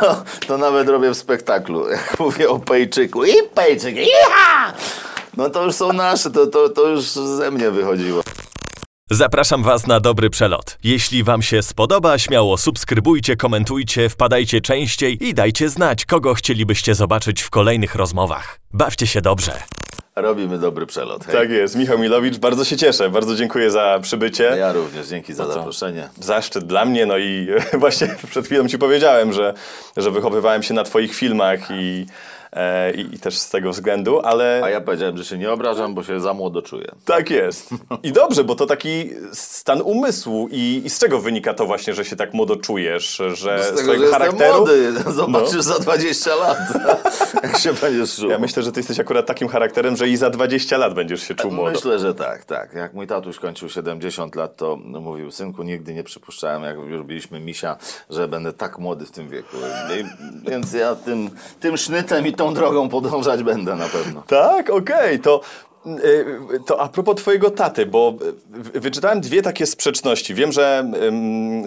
to, to nawet robię w spektaklu. Jak mówię o Pejczyku. I Pejczyk, iha! No to już są nasze, to, to, to już ze mnie wychodziło. Zapraszam Was na dobry przelot. Jeśli Wam się spodoba, śmiało subskrybujcie, komentujcie, wpadajcie częściej i dajcie znać, kogo chcielibyście zobaczyć w kolejnych rozmowach. Bawcie się dobrze. Robimy dobry przelot. Hej. Tak jest, Michał Milowicz, bardzo się cieszę, bardzo dziękuję za przybycie. Ja również, dzięki za zaproszenie. Zaszczyt dla mnie, no i właśnie przed chwilą Ci powiedziałem, że, że wychowywałem się na Twoich filmach i, e, i, i też z tego względu, ale... A ja powiedziałem, że się nie obrażam, bo się za młodo czuję. Tak jest. I dobrze, bo to taki stan umysłu i, i z czego wynika to właśnie, że się tak młodo czujesz, że Z tego, że charakteru... młody. Zobaczysz za 20 lat, jak się będziesz czuł. Ja myślę, że Ty jesteś akurat takim charakterem, że i za 20 lat będziesz się czuł młodo. Myślę, że tak, tak. Jak mój tatuś kończył 70 lat, to mówił, synku, nigdy nie przypuszczałem, jak już byliśmy misia, że będę tak młody w tym wieku. I, więc ja tym, tym sznytem i tą drogą podążać będę na pewno. Tak, okej, to. Y, To a propos twojego taty, bo y, wyczytałem dwie takie sprzeczności. Wiem, że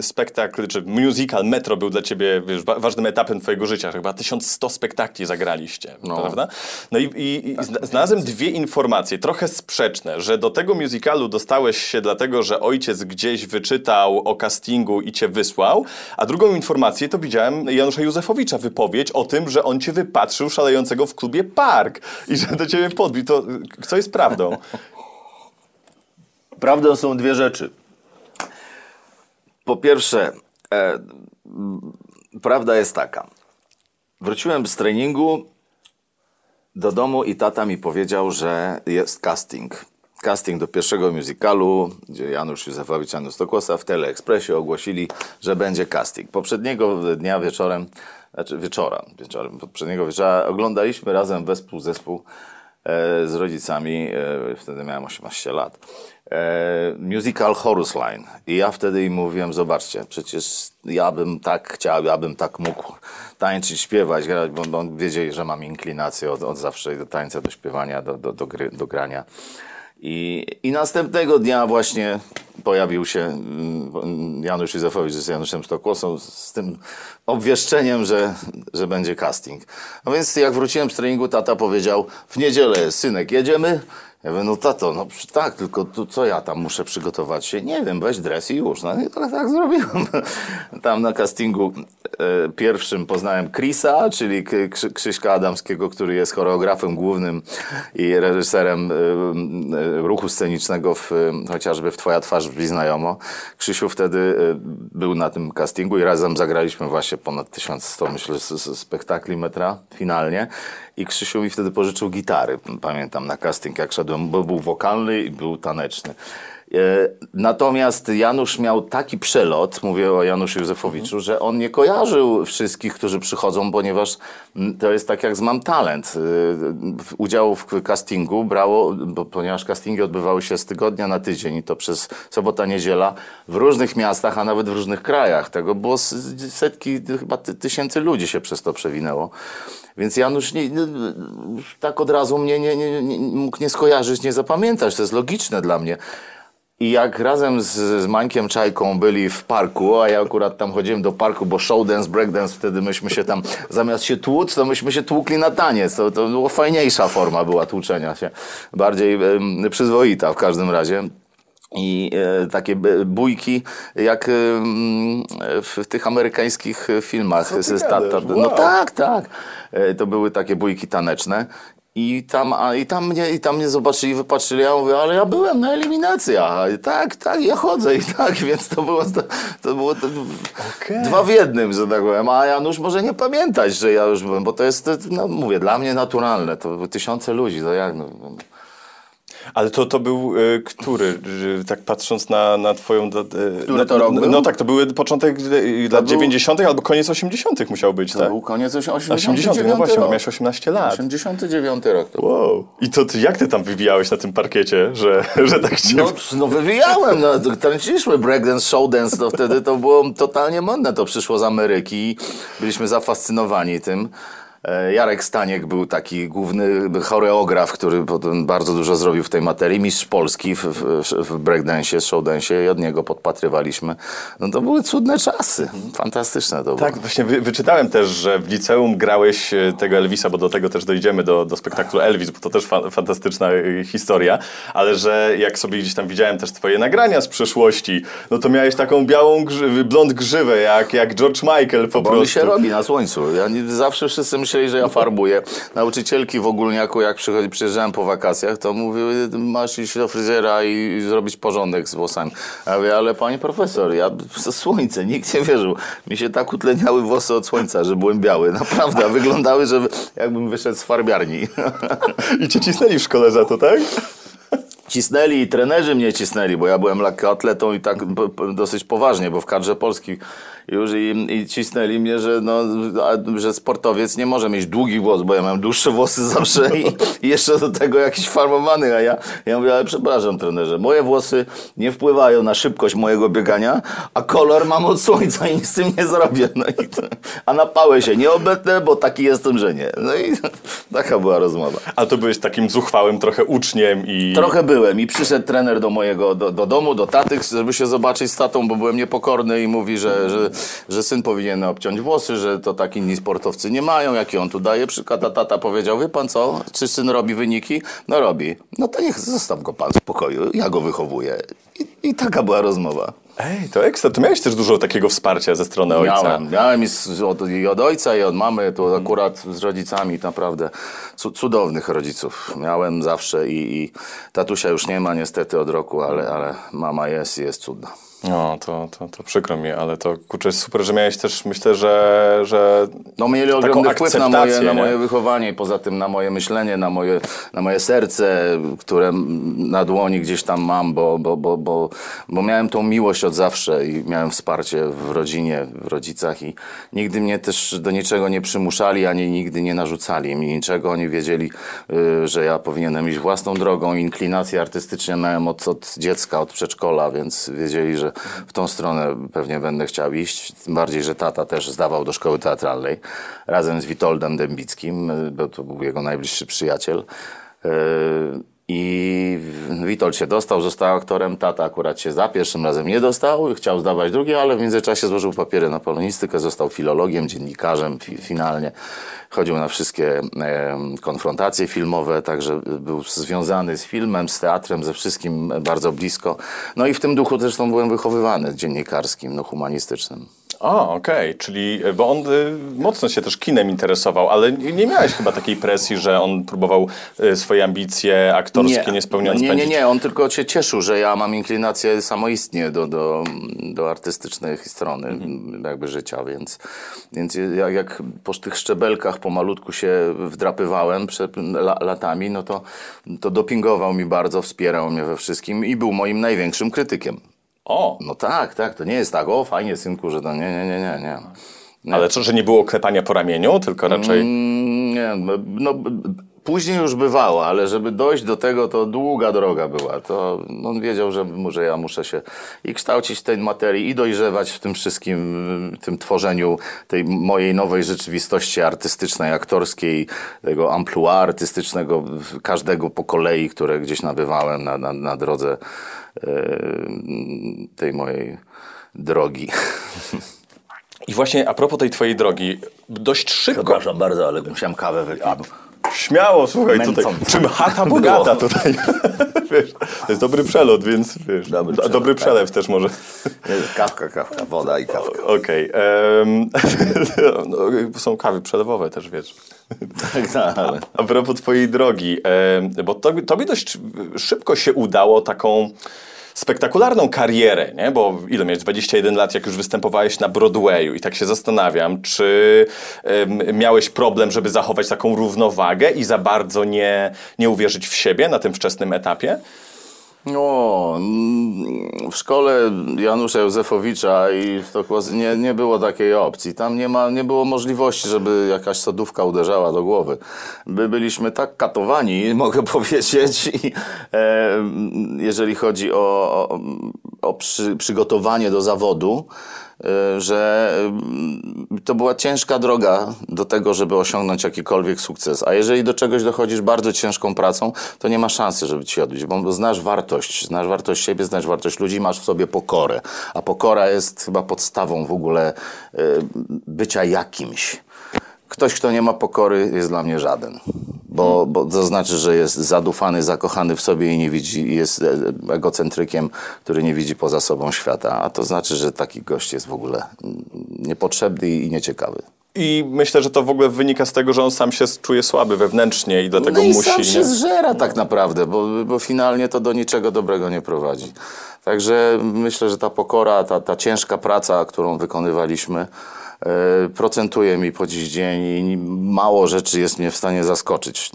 spektakl, czy musical Metro był dla ciebie wiesz, wa- ważnym etapem twojego życia. Chyba 1100 spektakli zagraliście, No. prawda? No i, i, i zna- znalazłem dwie informacje, trochę sprzeczne, że do tego musicalu dostałeś się dlatego, że ojciec gdzieś wyczytał o castingu i cię wysłał, a drugą informację to widziałem Janusza Józefowicza wypowiedź o tym, że on cię wypatrzył szalejącego w klubie Park i że do ciebie podbił. To y, co jest prawdą? Prawdą są dwie rzeczy. Po pierwsze, e, prawda jest taka. Wróciłem z treningu do domu i tata mi powiedział, że jest casting. Casting do pierwszego musicalu, gdzie Janusz Józefowicz, Janusz Stokłosa w Teleekspresie ogłosili, że będzie casting. Poprzedniego dnia wieczorem, znaczy wieczora, wieczorem, poprzedniego wieczora oglądaliśmy razem wespół zespół z rodzicami, e, wtedy miałem 18 lat, e, musical Chorus Line. I ja wtedy im mówiłem, zobaczcie, przecież ja bym tak chciał, ja bym tak mógł tańczyć, śpiewać, grać, bo, bo wiedzieli, że mam inklinację od, od zawsze do tańca, do śpiewania, do, do, do, gry, do grania. I, I następnego dnia właśnie pojawił się mm, Janusz Józefowicz z Januszem Stokłosą z tym obwieszczeniem, że, że będzie casting. No więc jak wróciłem z treningu, tata powiedział, w niedzielę, synek, jedziemy? Ja mówię, no tato, no tak, tylko tu co ja tam muszę przygotować się? Nie wiem, weź dres i już. No i tak, tak zrobiłem. Tam na castingu e, pierwszym poznałem Chrisa, czyli Krzyśka Adamskiego, który jest choreografem głównym i reżyserem e, e, ruchu scenicznego w, e, chociażby w Twoja twarz brzmi znajomo. Krzysiu wtedy e, był na tym castingu i razem zagraliśmy właśnie ponad 1100, myślę, spektakli metra finalnie. I Krzysiu mi wtedy pożyczył gitary, pamiętam, na casting, jak szedłem, bo był wokalny i był taneczny. E, Natomiast Janusz miał taki przelot, mówię o Januszu Józefowiczu, że on nie kojarzył wszystkich, którzy przychodzą, ponieważ mm, to jest tak jak z Mam Talent. E, Udział w castingu brało, ponieważ castingi odbywały się z tygodnia na tydzień i to przez sobota, niedziela w różnych miastach, a nawet w różnych krajach. Tego było setki, chyba ty, tysięcy ludzi się przez to przewinęło. Więc Janusz nie, tak od razu mnie nie, nie, nie, mógł nie skojarzyć, nie zapamiętać. To jest logiczne dla mnie. I jak razem z, z Mańkiem Czajką byli w parku, a ja akurat tam chodziłem do parku, bo show dance, breakdance, wtedy myśmy się tam, zamiast się tłuc, to myśmy się tłukli na taniec. To, to była fajniejsza forma była tłuczenia się. Bardziej em, przyzwoita w każdym razie. I e, takie bójki, jak em, w tych amerykańskich filmach. Z- gadasz? No Wow. tak, tak. E, To były takie bójki taneczne. I tam, a, i, tam mnie, I tam mnie zobaczyli, wypatrzyli, ja mówię, ale ja byłem na eliminacjach. Tak, tak, ja chodzę i tak, więc to było, to, to było to, Okej. dwa w jednym, że tak powiem. A Janusz może nie pamiętać, że ja już byłem, bo to jest, no mówię, dla mnie naturalne. To tysiące ludzi, to jak, no, Ale to, to był y, który, tak patrząc na, na twoją... Y, Który no, to rok no, był? no tak, to były początek y, lat był- 90. albo koniec 80. musiał być, to tak? był koniec 89 80, no właśnie, rok. miałeś 18 lat. 89 rok to. Wow. I to ty, jak ty tam wywijałeś na tym parkiecie, że, że tak cię... No, no wywijałem, no, to tańczyliśmy breakdance, showdance, to wtedy to było totalnie modne, to przyszło z Ameryki, byliśmy zafascynowani tym. E, Jarek Staniek był taki główny choreograf, który potem bardzo dużo zrobił w tej materii. Mistrz Polski w, w, w breakdance, showdance i od niego podpatrywaliśmy. No to były cudne czasy. Fantastyczne to było. Tak, właśnie wy, wyczytałem też, że w liceum grałeś e, tego Elvisa, bo do tego też dojdziemy, do, do spektaklu Elvis, bo to też fa fantastyczna e, historia, ale że jak sobie gdzieś tam widziałem też twoje nagrania z przeszłości, no to miałeś taką białą, grzy blond grzywę, jak, jak George Michael po Bo prostu. on się robi na słońcu. Ja nie, zawsze wszyscy myśleli, że ja farbuję. Nauczycielki w ogólniaku, jak przychodzi, przyjeżdżałem po wakacjach, to mówiły, masz iść do fryzjera i, zrobić porządek z włosami. Ja mówię, ale pani profesor, ja słońce, nikt nie wierzył. Mi się tak utleniały włosy od słońca, że byłem biały. Naprawdę, wyglądały, że jakbym wyszedł z farbiarni. I cię cisnęli w szkole za to, tak? Cisnęli i trenerzy mnie cisnęli, bo ja byłem lekkoatletą i tak dosyć poważnie, bo w kadrze Polski już i, i cisnęli mnie, że, no, że sportowiec nie może mieć długich włosów, bo ja mam dłuższe włosy zawsze i, i jeszcze do tego jakiś farbowany, a ja, ja mówię, ale przepraszam trenerze, moje włosy nie wpływają na szybkość mojego biegania, a kolor mam od słońca i nic z tym nie zrobię. No i to, a na pałę się nie obetnę, bo taki jestem, że nie. No i taka była rozmowa. A to byłeś takim zuchwałym trochę uczniem i... Trochę byłem i przyszedł trener do mojego, do, do domu, do taty, żeby się zobaczyć z tatą, bo byłem niepokorny i mówi, że, że, że syn powinien obciąć włosy, że to tak inni sportowcy nie mają, jaki on tu daje przykład, a tata powiedział, wie pan co, czy syn robi wyniki? No robi. No to niech zostaw go pan w spokoju, ja go wychowuję. I, i taka była rozmowa. Ej, to ekstra. To miałeś też dużo takiego wsparcia ze strony ojca. Miałem, miałem i, z, od, i od ojca, i od mamy, to akurat z rodzicami naprawdę cu, cudownych rodziców. Miałem zawsze i, i tatusia już nie ma niestety od roku, ale, ale mama jest i jest cudna. No, to, to, to przykro mi, ale to kurczę, super, że miałeś też, myślę, że, że No mieli ogromny wpływ na moje, na moje wychowanie i poza tym na moje myślenie, na moje, na moje serce, które na dłoni gdzieś tam mam, bo, bo, bo, bo, bo miałem tą miłość od zawsze i miałem wsparcie w rodzinie, w rodzicach i nigdy mnie też do niczego nie przymuszali, ani nigdy nie narzucali mi niczego. Oni wiedzieli, y, że ja powinienem iść własną drogą. Inklinacje artystyczne miałem od, od dziecka, od przedszkola, więc wiedzieli, że w tą stronę pewnie będę chciał iść. Tym bardziej, że tata też zdawał do szkoły teatralnej razem z Witoldem Dębickim, bo to był jego najbliższy przyjaciel. I Witold się dostał, został aktorem, tata akurat się za pierwszym razem nie dostał, chciał zdawać drugi, ale w międzyczasie złożył papiery na polonistykę, został filologiem, dziennikarzem fi, finalnie. Chodził na wszystkie e, konfrontacje filmowe, także był związany z filmem, z teatrem, ze wszystkim bardzo blisko. No i w tym duchu zresztą byłem wychowywany, dziennikarskim, no humanistycznym. O, okej, czyli, bo on y, mocno się też kinem interesował, ale nie miałeś chyba takiej presji, że on próbował y, swoje ambicje aktorskie nie, spełnione nie, nie, nie, on tylko się cieszył, że ja mam inklinację samoistnie do, do, do artystycznej strony Mhm. jakby życia, więc, więc jak, jak po tych szczebelkach pomalutku się wdrapywałem przed la, latami, no to, to dopingował mi bardzo, wspierał mnie we wszystkim i był moim największym krytykiem. O, No tak, tak, to nie jest tak, o fajnie synku, że to nie, nie, nie, nie, nie. nie. ale co, że nie było klepania po ramieniu, tylko raczej... Mm, Nie, no, no, później już bywało, ale żeby dojść do tego, to długa droga była. To on wiedział, że, że ja muszę się i kształcić w tej materii, i dojrzewać w tym wszystkim, tym tworzeniu tej mojej nowej rzeczywistości artystycznej, aktorskiej, tego amplua artystycznego, każdego po kolei, które gdzieś nabywałem na, na, na drodze e, tej mojej drogi. I właśnie a propos tej twojej drogi, dość szybko... Przepraszam bardzo, ale musiałem kawę wypić. Śmiało, słuchaj, tutaj, Męcące. czym chata bogata tutaj. wiesz, to jest dobry przelot, więc wiesz, Dobry do- przelot, dobry tak. przelew też może. Kawka, kawka, woda i kawka. Okej. em, no, są kawy przelewowe też, wiesz. Tak, tak, ale... A propos twojej drogi, bo tobie, tobie dość szybko się udało taką spektakularną karierę, nie? Bo ile miałeś? 21 lat, jak już występowałeś na Broadwayu i tak się zastanawiam, czy miałeś problem, żeby zachować taką równowagę i za bardzo nie, nie uwierzyć w siebie na tym wczesnym etapie? No, w szkole Janusza Józefowicza i Tokłaz nie, nie było takiej opcji. Tam nie, ma, nie było możliwości, żeby jakaś sodówka uderzała do głowy. My byliśmy tak katowani, mogę powiedzieć, i, e, jeżeli chodzi o, o, o przy, przygotowanie do zawodu, że y, to była ciężka droga do tego, żeby osiągnąć jakikolwiek sukces. A jeżeli do czegoś dochodzisz bardzo ciężką pracą, to nie ma szansy, żeby ci odbić, bo znasz wartość, znasz wartość siebie, znasz wartość ludzi, masz w sobie pokorę. A pokora jest chyba podstawą w ogóle y, bycia jakimś. Ktoś, kto nie ma pokory, jest dla mnie żaden. Bo, bo to znaczy, że jest zadufany, zakochany w sobie i nie widzi, jest e, egocentrykiem, który nie widzi poza sobą świata. A to znaczy, że taki gość jest w ogóle mm, niepotrzebny i nieciekawy. I myślę, że to w ogóle wynika z tego, że on sam się czuje słaby wewnętrznie i dlatego no i musi. sam się nie? zżera tak naprawdę, bo, bo finalnie to do niczego dobrego nie prowadzi. Także myślę, że ta pokora, ta, ta ciężka praca, którą wykonywaliśmy, procentuje mi po dziś dzień i mało rzeczy jest mnie w stanie zaskoczyć.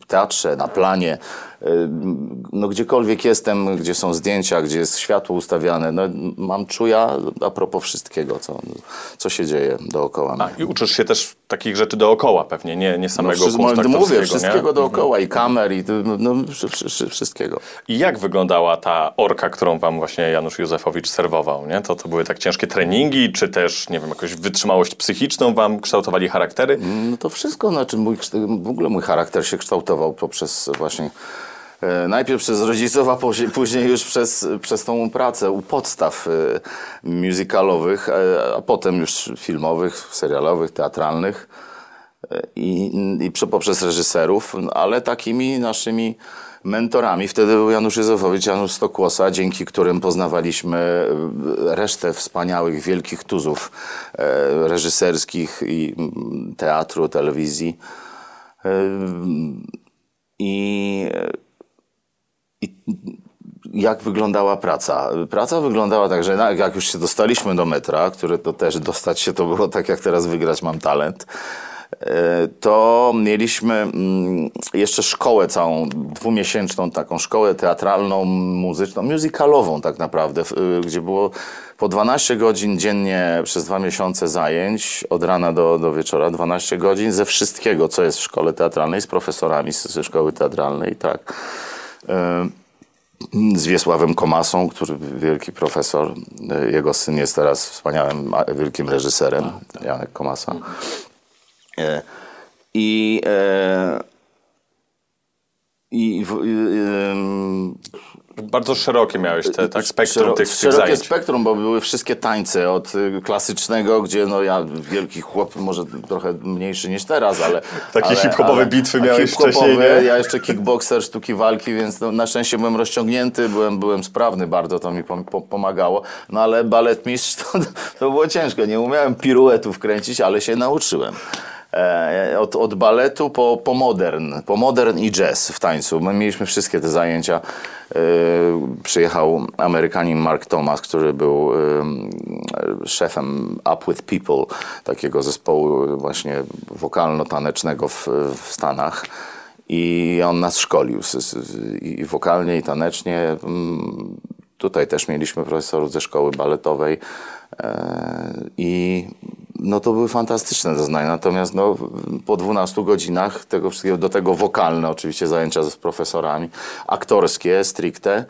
W teatrze, na planie, e, no gdziekolwiek jestem, gdzie są zdjęcia, gdzie jest światło ustawiane, no mam czuja a propos wszystkiego, co, co się dzieje dookoła mnie. I uczysz się też takich rzeczy dookoła pewnie, nie, nie samego No, kursu mówię, wszystkiego nie? dookoła i kamer i no, no, wszy- wszy- wszy- wszystkiego. I jak wyglądała ta orka, którą wam właśnie Janusz Józefowicz serwował? Nie? To, to były tak ciężkie treningi, czy też, nie wiem, jakąś wytrzymałość psychiczną wam kształtowali charaktery? No to wszystko, znaczy mój, w ogóle mój charakter się kształtował poprzez właśnie najpierw przez rodziców, a później, już przez, przez tą pracę u podstaw e, musicalowych, e, a potem już filmowych, serialowych, teatralnych e, i, i prze- poprzez reżyserów, ale takimi naszymi mentorami wtedy był Janusz Józefowicz, Janusz Stokłosa, dzięki którym poznawaliśmy e, resztę wspaniałych, wielkich tuzów e, reżyserskich i teatru, telewizji. E, I, i jak wyglądała praca? Praca wyglądała tak, że jak już się dostaliśmy do metra, które to też dostać się to było tak jak teraz wygrać mam talent, e, to mieliśmy mm, jeszcze szkołę całą, dwumiesięczną taką szkołę teatralną, muzyczną, musicalową tak naprawdę, y, gdzie było po 12 godzin dziennie przez dwa miesiące zajęć, od rana do, do wieczora, 12 godzin ze wszystkiego, co jest w szkole teatralnej, z profesorami ze szkoły teatralnej, tak. E, z Wiesławem Komasą, który wielki profesor. E, Jego syn jest teraz wspaniałym, wielkim reżyserem, Janek Komasa. I, e, i w, i, em, Bardzo szerokie miałeś te, tak, spektrum szero- tych, tych szerokie zajęć. spektrum, bo były wszystkie tańce od y, klasycznego, gdzie no ja wielki chłop, może trochę mniejszy niż teraz, ale... Takie hip-hopowe bitwy miałeś hip-hopowe, wcześniej, nie? Ja jeszcze kickboxer, sztuki walki, więc no, na szczęście byłem rozciągnięty, byłem, byłem sprawny bardzo, to mi pom- po- pomagało. No ale balet mistrz to, to było ciężko, nie umiałem piruetów kręcić, ale się nauczyłem. E, od, od baletu po, po modern, po modern i jazz w tańcu. My mieliśmy wszystkie te zajęcia. E, przyjechał Amerykanin Mark Thomas, który był em, szefem Up With People, takiego zespołu właśnie wokalno-tanecznego w, w Stanach. I on nas szkolił i wokalnie, i tanecznie. Mm, Tutaj też mieliśmy profesorów ze szkoły baletowej i no to były fantastyczne doznania. Natomiast no, po 12 godzinach tego wszystkiego, do tego wokalne oczywiście zajęcia z profesorami, aktorskie stricte,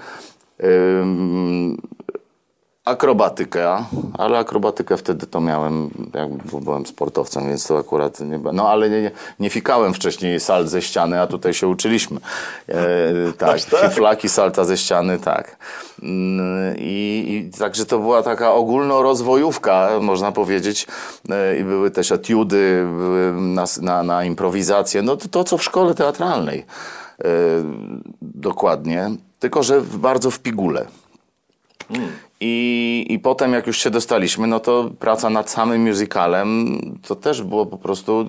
akrobatykę, ale akrobatykę wtedy to miałem, jak byłem sportowcem, więc to akurat nie... No ale nie, nie, nie fikałem wcześniej salt ze ściany, a tutaj się uczyliśmy. E, tak, fiflaki, salta ze ściany, tak. Mm, I, I także to była taka ogólnorozwojówka, można powiedzieć. E, I były też etiudy, były na, na, na improwizację, no to, to co w szkole teatralnej. E, dokładnie, tylko że bardzo w pigule. I, I potem, jak już się dostaliśmy, no to praca nad samym musicalem to też było po prostu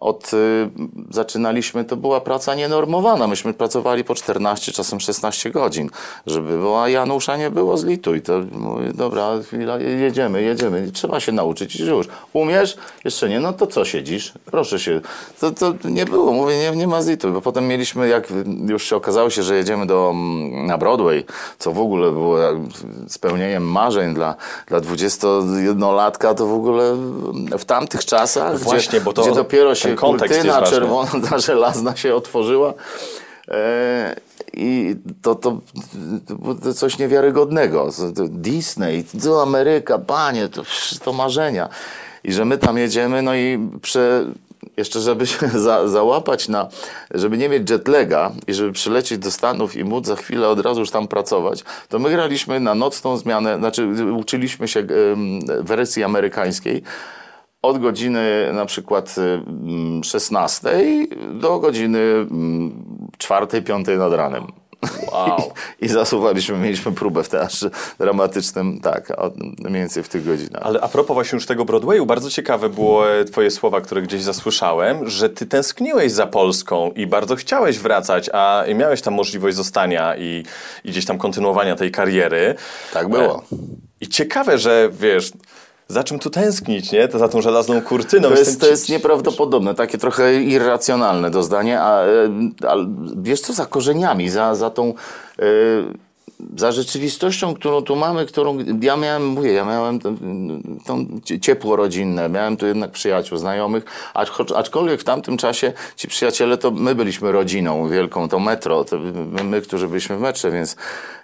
od. Y, zaczynaliśmy, to była praca nienormowana. Myśmy pracowali po 14, czasem 16 godzin, żeby była Janusza nie było zlituj. To mówię, dobra, chwila, jedziemy, jedziemy. Trzeba się nauczyć i już. Umiesz? Jeszcze nie, no to co siedzisz? Proszę się. To, to nie było, mówię, nie, nie ma zlituj, bo potem mieliśmy, jak już się okazało się, że jedziemy do, mm, na Broadway, co w ogóle było spełnieniem marzeń dla, dla 21-latka, to w ogóle w tamtych czasach, Właśnie, gdzie, bo to gdzie dopiero się ten kontekst kurtyna jest ważny. czerwona, ta żelazna się otworzyła. E, I to, to, to coś niewiarygodnego. Disney, to Ameryka, panie, to, to marzenia. I że my tam jedziemy, no i prze, jeszcze żeby się za, załapać na, żeby nie mieć jetlaga i żeby przylecieć do Stanów i móc za chwilę od razu już tam pracować, to my graliśmy na nocną zmianę, znaczy uczyliśmy się wersji amerykańskiej, od godziny na przykład 16 do godziny 4-5 nad ranem. Wow. I, I zasuwaliśmy, mieliśmy próbę w teatrze dramatycznym, tak, mniej więcej w tych godzinach. Ale a propos właśnie już tego Broadwayu, bardzo ciekawe było e, twoje słowa, które gdzieś zasłyszałem, że ty tęskniłeś za Polską i bardzo chciałeś wracać, a miałeś tam możliwość zostania i, i gdzieś tam kontynuowania tej kariery. Tak było. I ciekawe, że wiesz, za czym tu tęsknić, nie? To za tą żelazną kurtyną. To jest, to jest nieprawdopodobne, takie trochę irracjonalne doznanie, a, a wiesz co, za korzeniami, za, za tą... Yy, za rzeczywistością, którą tu mamy, którą ja miałem, mówię, ja miałem to, ciepło rodzinne, miałem tu jednak przyjaciół, znajomych, acz, aczkolwiek w tamtym czasie ci przyjaciele to my byliśmy rodziną wielką, to metro, to my, którzy byliśmy w metrze, więc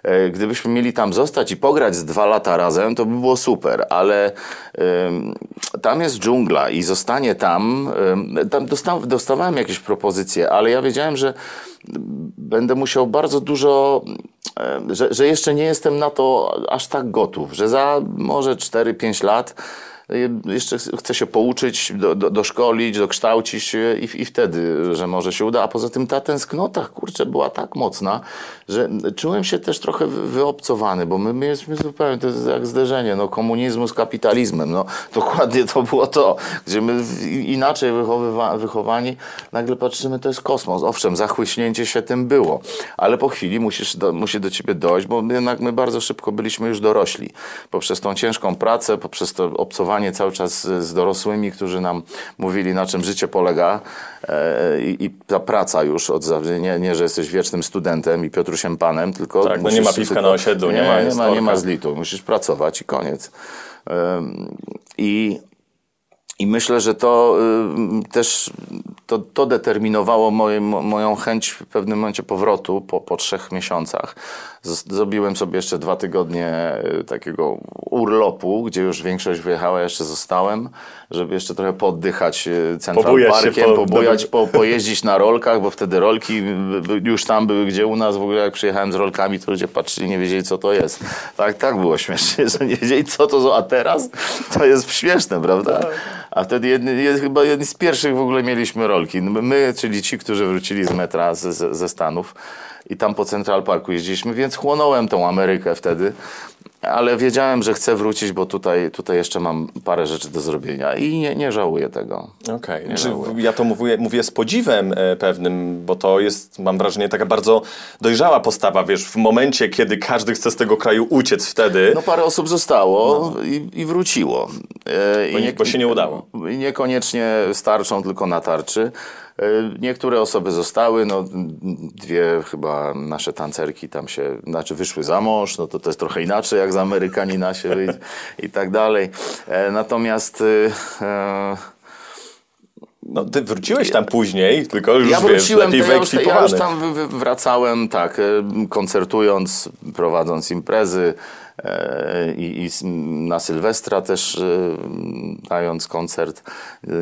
e, gdybyśmy mieli tam zostać i pograć z dwa lata razem, to by było super, ale e, tam jest dżungla i zostanie tam, e, tam dosta, dostawałem jakieś propozycje, ale ja wiedziałem, że będę musiał bardzo dużo, że, że jeszcze nie jestem na to aż tak gotów, że za może 4-5 lat jeszcze chce się pouczyć, do, do, doszkolić, dokształcić i, i wtedy, że może się uda. A poza tym ta tęsknota, kurczę, była tak mocna, że czułem się też trochę wyobcowany, bo my, my jesteśmy zupełnie, to jest jak zderzenie, no, komunizmu z kapitalizmem. No, dokładnie to było to, gdzie my inaczej wychowani, nagle patrzymy, to jest kosmos. Owszem, zachłyśnięcie się tym było, ale po chwili musisz do, musi do ciebie dojść, bo jednak my bardzo szybko byliśmy już dorośli. Poprzez tą ciężką pracę, poprzez to obcowanie cały czas z dorosłymi, którzy nam mówili, na czym życie polega e, i, i ta praca już od zawsze, nie, nie, że jesteś wiecznym studentem i Piotrusiem Panem, tylko... Tak, no nie ma piwka na osiedlu, nie, nie, ma, nie, ma, nie ma zlitu, musisz pracować i koniec. I i myślę, że to y, też to, to determinowało moje, moją chęć w pewnym momencie powrotu po, po trzech miesiącach. Zrobiłem sobie jeszcze dwa tygodnie y, takiego urlopu, gdzie już większość wyjechała, jeszcze zostałem, żeby jeszcze trochę poddychać y, Central Pobujać Parkiem, po, pobujać, po, pojeździć na rolkach, bo wtedy rolki już tam były, gdzie u nas w ogóle jak przyjechałem z rolkami, to ludzie patrzyli, nie wiedzieli co to jest. Tak, tak było śmiesznie, że nie wiedzieli co to, a teraz to jest śmieszne, prawda? A wtedy jedni, chyba jedni z pierwszych w ogóle mieliśmy rolki. My, czyli ci, którzy wrócili z metra ze, ze Stanów i tam po Central Parku jeździliśmy, więc chłonąłem tą Amerykę wtedy ale wiedziałem, że chcę wrócić, bo tutaj, tutaj jeszcze mam parę rzeczy do zrobienia i nie, nie żałuję tego. Okej, okay. ja to mówię, mówię z podziwem e, pewnym, bo to jest, mam wrażenie, taka bardzo dojrzała postawa, wiesz, w momencie, kiedy każdy chce z tego kraju uciec wtedy. No parę osób zostało no. i, i, wróciło. E, bo, I nie, bo się nie udało. I niekoniecznie starczą tylko na tarczy. E, niektóre osoby zostały, no dwie chyba nasze tancerki tam się, znaczy wyszły za mąż, no to to jest trochę inaczej jak z Amerykanina się wyjść i tak dalej. E, natomiast e, no, ty wróciłeś tam później, tylko już ja wróciłem, wiesz, ja już, ja już tam wracałem, tak, koncertując, prowadząc imprezy, E, i, i na Sylwestra też e, dając koncert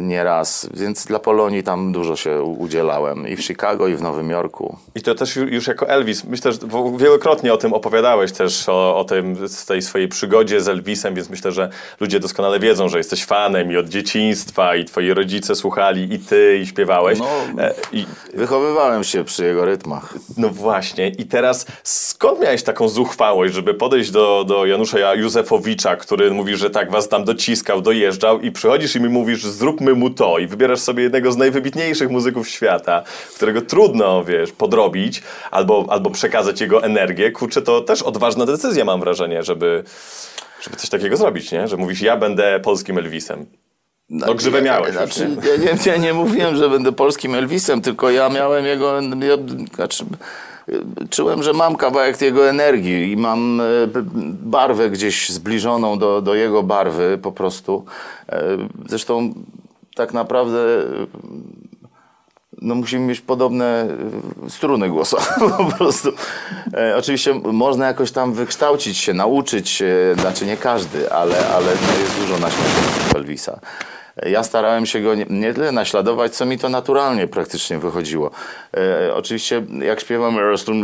nieraz, więc dla Polonii tam dużo się udzielałem i w Chicago i w Nowym Jorku. I to też już jako Elvis, myślę, że wielokrotnie o tym opowiadałeś też, o, o tym, tej swojej przygodzie z Elvisem, więc myślę, że ludzie doskonale wiedzą, że jesteś fanem i od dzieciństwa i twoi rodzice słuchali i ty i śpiewałeś. No, e, i, wychowywałem się przy jego rytmach. No właśnie i teraz skąd miałeś taką zuchwałość, żeby podejść do do, Janusza Józefowicza, który mówi, że tak was tam dociskał, dojeżdżał i przychodzisz i mi mówisz, zróbmy mu to i wybierasz sobie jednego z najwybitniejszych muzyków świata, którego trudno, wiesz, podrobić albo, albo przekazać jego energię. Kurczę, to też odważna decyzja mam wrażenie, żeby, żeby coś takiego zrobić, nie? Że mówisz, ja będę polskim Elvisem. No grzywę miałeś. Znaczy, ja, nie, ja nie mówiłem, że będę polskim Elvisem, tylko ja miałem jego... Ja, znaczy, czułem, że mam kawałek jego energii i mam e, barwę gdzieś zbliżoną do, do jego barwy po prostu. E, zresztą tak naprawdę no musimy mieć podobne y, struny głosowe po prostu. E, oczywiście można jakoś tam wykształcić się, nauczyć się, znaczy nie każdy, ale, ale no jest dużo naśladowców Elvisa. E, Ja starałem się go nie, nie tyle naśladować, co mi to naturalnie praktycznie wychodziło. E, oczywiście jak śpiewam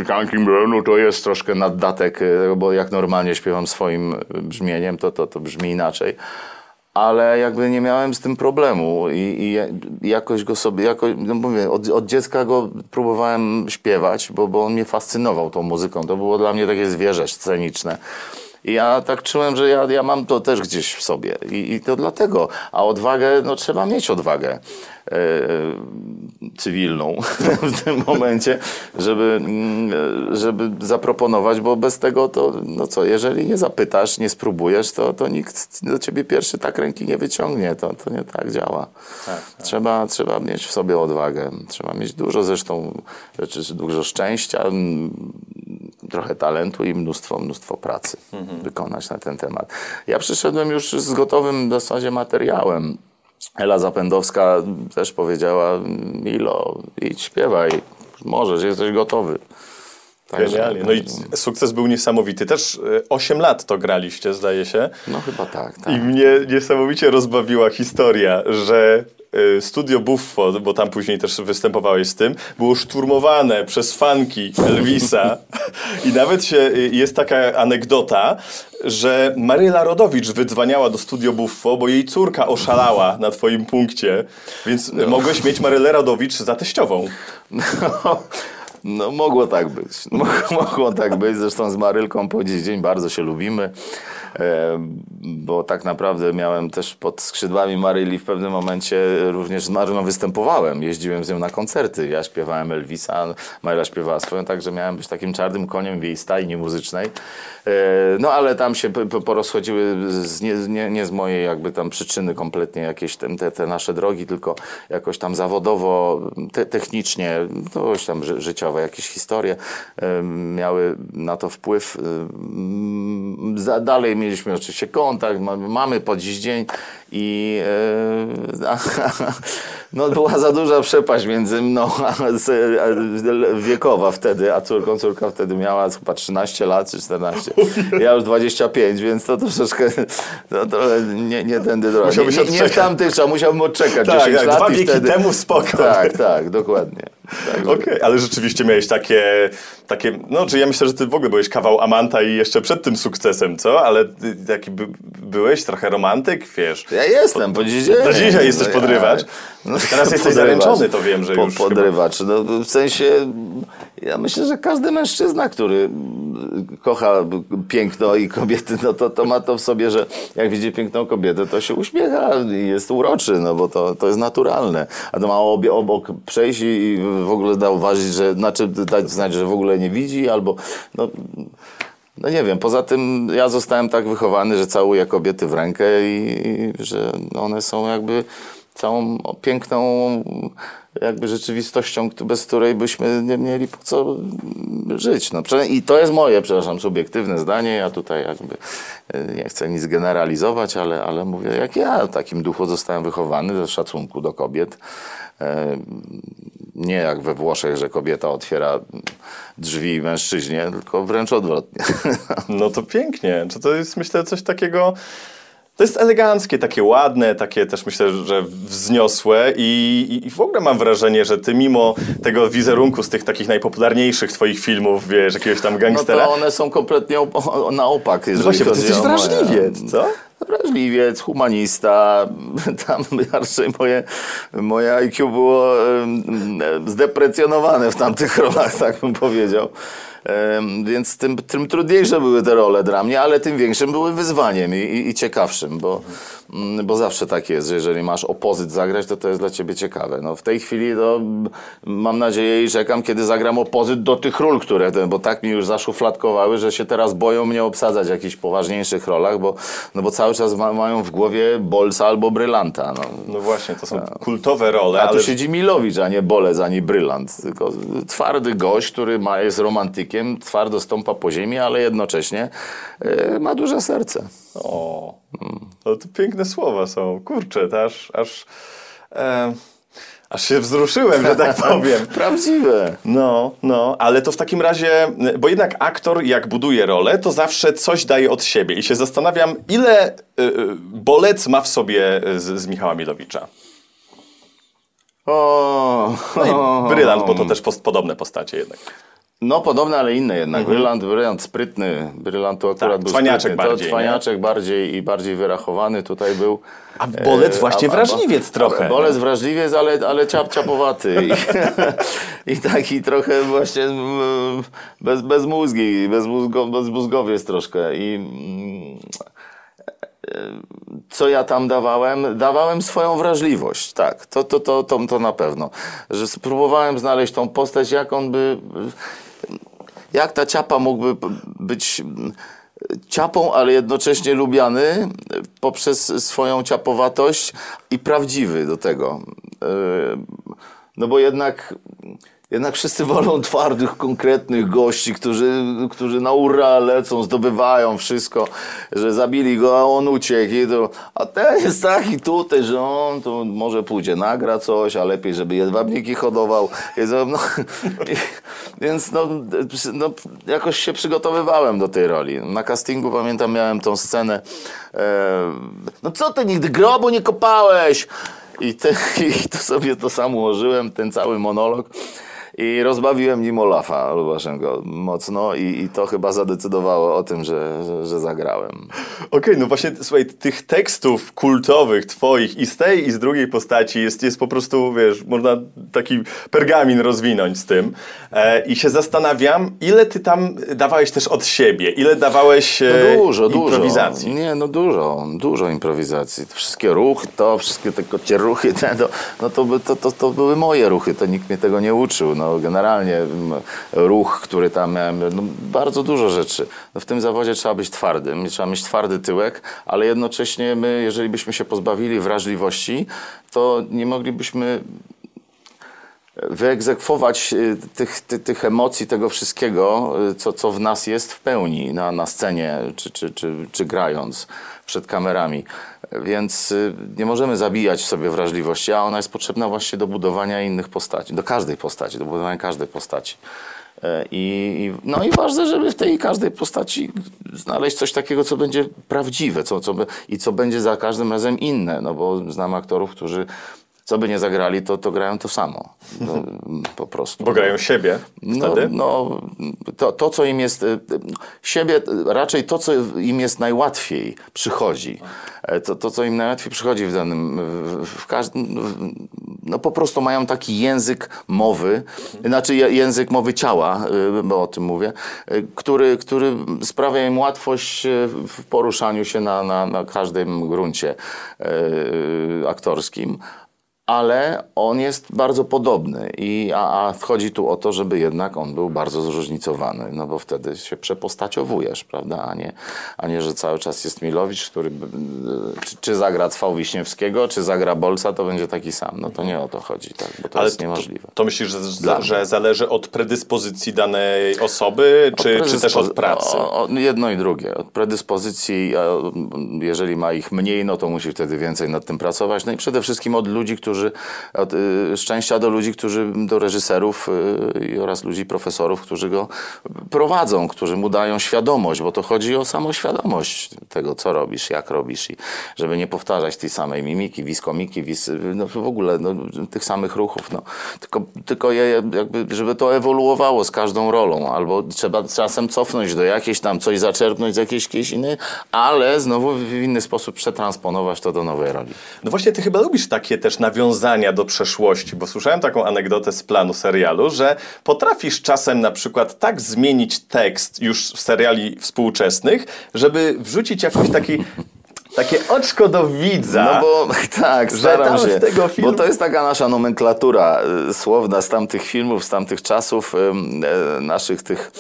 Kankim no to jest troszkę naddatek, e, bo jak normalnie śpiewam swoim brzmieniem, to, to, to brzmi inaczej ale jakby nie miałem z tym problemu i, i jakoś go sobie, jako, no mówię, od, od dziecka go próbowałem śpiewać, bo, bo on mnie fascynował tą muzyką. To było dla mnie takie zwierzę sceniczne. I ja tak czułem, że ja, ja mam to też gdzieś w sobie. I, I to dlatego. A odwagę, no trzeba mieć odwagę e, cywilną w tym momencie, żeby, mm, żeby zaproponować, bo bez tego to, no co, jeżeli nie zapytasz, nie spróbujesz, to, to nikt do ciebie pierwszy tak ręki nie wyciągnie. To, to nie tak działa. Trzeba, trzeba mieć w sobie odwagę. Trzeba mieć dużo zresztą rzeczy, dużo szczęścia, trochę talentu i mnóstwo, mnóstwo pracy wykonać na ten temat. Ja przyszedłem już z gotowym w zasadzie materiałem. Ela Zapędowska też powiedziała, Milo, idź śpiewaj, możesz, jesteś gotowy. Także- Genialnie. No i sukces był niesamowity. Też e, 8 lat to graliście, zdaje się. No chyba tak, tak. I mnie niesamowicie rozbawiła historia, że y, Studio Buffo, bo tam później też występowałeś z tym, było szturmowane przez fanki Elvisa i nawet się, y, jest taka anegdota, że Maryla Rodowicz wydzwaniała do Studio Buffo, bo jej córka oszalała na twoim punkcie, więc No. mogłeś mieć Marylę Rodowicz za teściową. No, no mogło tak być. Mogło, tak być. Zresztą z Marylką po dziś dzień bardzo się lubimy. E, bo tak naprawdę miałem też pod skrzydłami Maryli w pewnym momencie również z Marylą występowałem. Jeździłem z nią na koncerty. Ja śpiewałem Elvisa, Maryla śpiewała swoją, także miałem być takim czarnym koniem w jej stajni muzycznej. E, no ale tam się porozchodziły z, nie, nie, nie z mojej jakby tam przyczyny kompletnie jakieś te, te, nasze drogi, tylko jakoś tam zawodowo, te, technicznie, to już tam ży, jakieś historie miały na to wpływ. Dalej mieliśmy oczywiście kontakt, ma- mamy po dziś dzień i e, no, była za duża przepaść między mną a, a, wiekowa wtedy, a córką córka wtedy miała chyba 13 lat czy 14. Ja już 25, więc to troszeczkę to, trochę nie, nie tędy droga. Nie, nie, nie w tamtych czasach, musiałbym odczekać Tak, 10 tak, lat dwa i wieki wtedy... temu spoko. Tak, tak, dokładnie. Także- Okej, ale rzeczywiście miałeś takie, takie, no czy ja myślę, że ty w ogóle byłeś kawał Amanta i jeszcze przed tym sukcesem, co? Ale taki by, byłeś trochę romantyk, wiesz? Ja jestem, po dziś dzień. Do dzisiaj jesteś No podrywacz. No, Teraz jesteś zaręczony, to wiem, że już chyba- Podrywacz. No, w sensie, ja myślę, że każdy mężczyzna, który kocha piękno i kobiety, no to, to ma to w sobie, że jak widzi piękną kobietę, to się uśmiecha i jest uroczy, no bo to, to jest naturalne. A to ma obie, obok przejść i w ogóle zauważyć, że, znaczy dać znać, że w ogóle nie widzi, albo no, no nie wiem, poza tym ja zostałem tak wychowany, że całuję kobiety w rękę i, i że one są jakby całą piękną jakby rzeczywistością, bez której byśmy nie mieli po co żyć. No, I to jest moje, przepraszam, subiektywne zdanie. Ja tutaj jakby e, nie chcę nic generalizować, ale, ale mówię, jak ja w takim duchu zostałem wychowany, ze szacunku do kobiet. Nie jak we Włoszech, że kobieta otwiera drzwi mężczyźnie, tylko wręcz odwrotnie. No to pięknie. Czy to jest, myślę, coś takiego... To jest eleganckie, takie ładne, takie też myślę, że wzniosłe i, i- w ogóle mam wrażenie, że ty mimo tego wizerunku z tych takich najpopularniejszych twoich filmów, wiesz, jakiegoś tam No gangstera, to one są kompletnie op- na opak. jeżeli właśnie, bo ty chodzi jesteś moje- co? Wrażliwiec, humanista. Tam raczej moje, moje IQ było zdeprecjonowane w tamtych rolach, tak bym powiedział. Więc tym, tym trudniejsze były te role dla mnie, ale tym większym były wyzwaniem i, i, i ciekawszym, bo, mm, bo zawsze tak jest, że jeżeli masz opozyt zagrać, to to jest dla ciebie ciekawe. No, w tej chwili to mm, mam nadzieję i czekam, kiedy zagram opozyt do tych ról, które, bo tak mi już zaszufladkowały, że się teraz boją mnie obsadzać w jakichś poważniejszych rolach, bo, no bo cały czas ma, mają w głowie Bolsa albo Brylanta. No. No właśnie, to są kultowe role, A tu ale siedzi Milowicz, a nie Bolec, ani Brylant. Tylko twardy gość, który ma, jest romantykiem, twardo stąpa po ziemi, ale jednocześnie e, ma duże serce. O, no to piękne słowa są. Kurczę, to aż... aż e, Aż się wzruszyłem, że tak powiem. Prawdziwe. No, no, ale to w takim razie, bo jednak aktor jak buduje rolę, to zawsze coś daje od siebie i się zastanawiam, ile y, y, bolec ma w sobie z, z Michała Milowicza. O, No brylant, bo to też post, podobne postacie jednak. No podobne, ale inne jednak. Brylant, brylant sprytny. Brylant to akurat Mhm. Tak, był cwaniaczek sprytny. bardziej, To cwaniaczek bardziej i bardziej wyrachowany tutaj był. A bolec E, właśnie a- a- wrażliwiec trochę. a Bolec wrażliwiec, ale, ale ciap, ciapowaty. I, I taki trochę właśnie mm, bez, bez mózgi, bez, mózgo, bez mózgowiec troszkę. I mm, co ja tam dawałem? Dawałem swoją wrażliwość, tak, to, to, to, to, to na pewno. Że spróbowałem znaleźć tą postać, jak on by, jak ta ciapa mógłby być ciapą, ale jednocześnie lubiany poprzez swoją ciapowatość i prawdziwy do tego. Yy, No bo jednak, jednak wszyscy wolą twardych, konkretnych gości, którzy, którzy na ura lecą, zdobywają wszystko, że zabili go, a on uciekł. I to, a ten jest taki tutaj, że on to może pójdzie, nagra coś, a lepiej, żeby jedwabniki hodował. No, i, więc no, no, jakoś się przygotowywałem do tej roli. Na castingu pamiętam, miałem tą scenę. E, no co ty nigdy grobu nie kopałeś? I, te, I to sobie to sam ułożyłem, ten cały monolog. I rozbawiłem nim Olafa Lubaszenko mocno i, i to chyba zadecydowało o tym, że, że, że zagrałem. Okej, no właśnie, słuchaj, tych tekstów kultowych twoich i z tej i z drugiej postaci jest, jest po prostu, wiesz, można taki pergamin rozwinąć z tym. E, I się zastanawiam, ile ty tam dawałeś też od siebie, ile dawałeś e, No dużo, improwizacji. dużo. Nie, no dużo, dużo improwizacji. Wszystkie ruchy, to wszystkie te kocie ruchy, te, to, no to, to, to, to były moje ruchy, to nikt mnie tego nie uczył. No generalnie mm, ruch, który tam miałem, no, bardzo dużo rzeczy. No, w tym zawodzie trzeba być twardym, trzeba mieć twardy tyłek, ale jednocześnie my, jeżeli byśmy się pozbawili wrażliwości, to nie moglibyśmy wyegzekwować y, tych, ty, tych emocji, tego wszystkiego, y, co, co w nas jest w pełni na, na scenie, czy, czy, czy, czy grając przed kamerami. Więc y, nie możemy zabijać w sobie wrażliwości, a ona jest potrzebna właśnie do budowania innych postaci, do każdej postaci, do budowania każdej postaci. E, I, no i ważne, żeby w tej każdej postaci znaleźć coś takiego, co będzie prawdziwe co, co i co będzie za każdym razem inne, no bo znam aktorów, którzy co by nie zagrali, to, to grają to samo. No, po prostu. Bo grają siebie No, wtedy? no to, to, co im jest, y, siebie, y, raczej to, co im jest najłatwiej przychodzi. E, To, to co im najłatwiej przychodzi w danym, w, każdym, no po prostu mają taki język mowy, znaczy język mowy ciała, y, bo o tym mówię, który, który sprawia im łatwość w poruszaniu się na, na, na każdym gruncie aktorskim ale on jest bardzo podobny, I, a, a chodzi tu o to, żeby jednak on był bardzo zróżnicowany, no bo wtedy się przepostaciowujesz, prawda, a nie, a nie że cały czas jest Milowicz, który czy, czy zagra Cwał Wiśniewskiego, czy zagra Bolca, to będzie taki sam. No to nie o to chodzi, tak, bo to Ale jest niemożliwe. To, to myślisz, że, że mnie. zależy od predyspozycji danej osoby, czy, czy też od pracy? O, o, jedno i drugie. Od predyspozycji, a jeżeli ma ich mniej, no to musi wtedy więcej nad tym pracować. No i przede wszystkim od ludzi, którzy, od y, szczęścia do ludzi, którzy, do reżyserów y, oraz ludzi, profesorów, którzy go prowadzą, którzy mu dają świadomość, bo to chodzi o samoświadomość tego, co robisz, jak robisz i żeby nie powtarzać tej samej mimiki, wiskomiki, wis, no w ogóle no, tych samych ruchów, no. Tylko, tylko je, jakby, żeby to ewoluowało z każdą rolą, albo trzeba czasem cofnąć do jakiejś tam, coś zaczerpnąć z jakiejś, jakiejś innej, ale znowu w inny sposób przetransponować to do nowej roli. No właśnie, ty chyba lubisz takie też nawiązania do przeszłości, bo słyszałem taką anegdotę z planu serialu, że potrafisz czasem na przykład tak zmienić tekst już w seriali współczesnych, żeby wrzucić jakiś taki, takie oczko do widza. No bo tak, staram się. tego filmu- Bo to jest taka nasza nomenklatura y, słowna z tamtych filmów, z tamtych czasów, e, naszych tych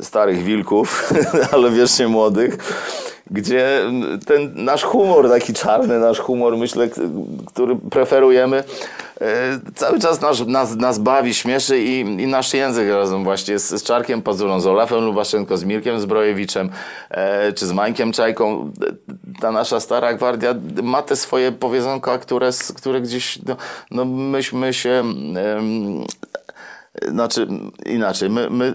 starych wilków, ale wiecznie młodych, gdzie ten nasz humor, taki czarny nasz humor, myślę, który preferujemy, e, cały czas nas, nas, nas bawi, śmieszy i, i nasz język razem właśnie z, z Czarkiem Pazurą, z Olafem Lubaszenko, z Mirkiem Zbrojewiczem, e, czy z Mańkiem Czajką. Ta nasza stara gwardia ma te swoje powiedzonka, które, które gdzieś, no, no myśmy się, znaczy inaczej, my, my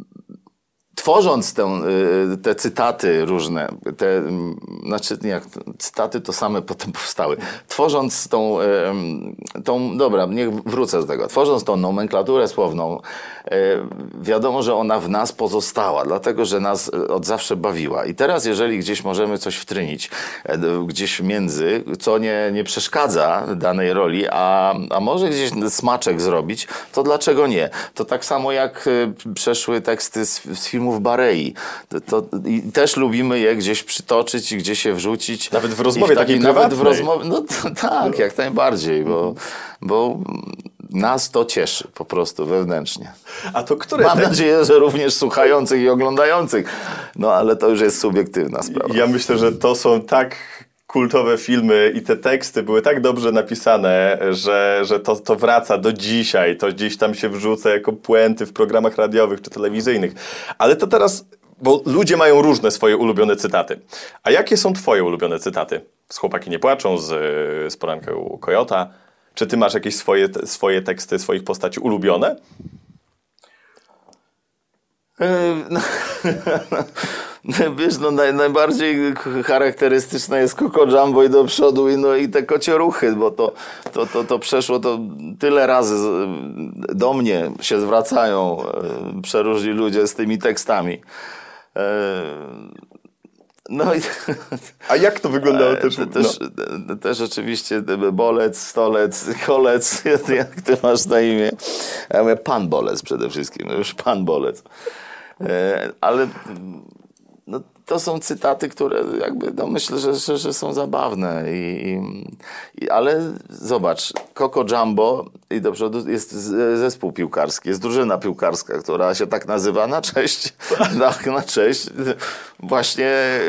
tworząc tę, y, te cytaty różne, te, mm, znaczy jak, cytaty to same potem powstały, tworząc tą, tą, dobra, niech wrócę do tego, tworząc tą nomenklaturę słowną, e, wiadomo, że ona w nas pozostała, dlatego, że nas e, od zawsze bawiła. I teraz, jeżeli gdzieś możemy coś wtrynić, e, gdzieś między, co nie, nie przeszkadza danej roli, a, a może gdzieś smaczek zrobić, to dlaczego nie? To tak samo jak przeszły teksty z, z filmów Barei. To, to, I też lubimy je gdzieś przytoczyć i gdzieś je wrzucić. Nawet w rozmowie takiej Nawet w rozmowie, no to, tak, jak najbardziej, bo, bo nas to cieszy po prostu wewnętrznie. A to które Mam te... nadzieję, że również słuchających i oglądających. No ale to już jest subiektywna sprawa. Ja myślę, że to są tak kultowe filmy i te teksty były tak dobrze napisane, że, że to, to wraca do dzisiaj. To gdzieś tam się wrzuca jako puenty w programach radiowych czy telewizyjnych. Ale to teraz, bo ludzie mają różne swoje ulubione cytaty. A jakie są twoje ulubione cytaty? Z Chłopaki nie płaczą, z, z poranka u Kojota. Czy ty masz jakieś swoje, swoje teksty swoich postaci ulubione? E, No, wiesz, no naj, najbardziej charakterystyczne jest Coco Jumbo i do przodu i, no, i te kocie ruchy, bo to, to, to, to przeszło to tyle razy do mnie się zwracają e, przeróżni ludzie z tymi tekstami. E, no i A jak to wyglądało też? Te- też, no. też oczywiście bolec, stolec, kolec, jak ty masz na imię? Ja mówię pan bolec przede wszystkim, no już pan bolec. E, Ale to są cytaty, które jakby, no myślę, że, że, że są zabawne. I, i, ale zobacz, Coco Jumbo i do przodu jest zespół piłkarski, jest drużyna piłkarska, która się tak nazywa na cześć, na, na cześć właśnie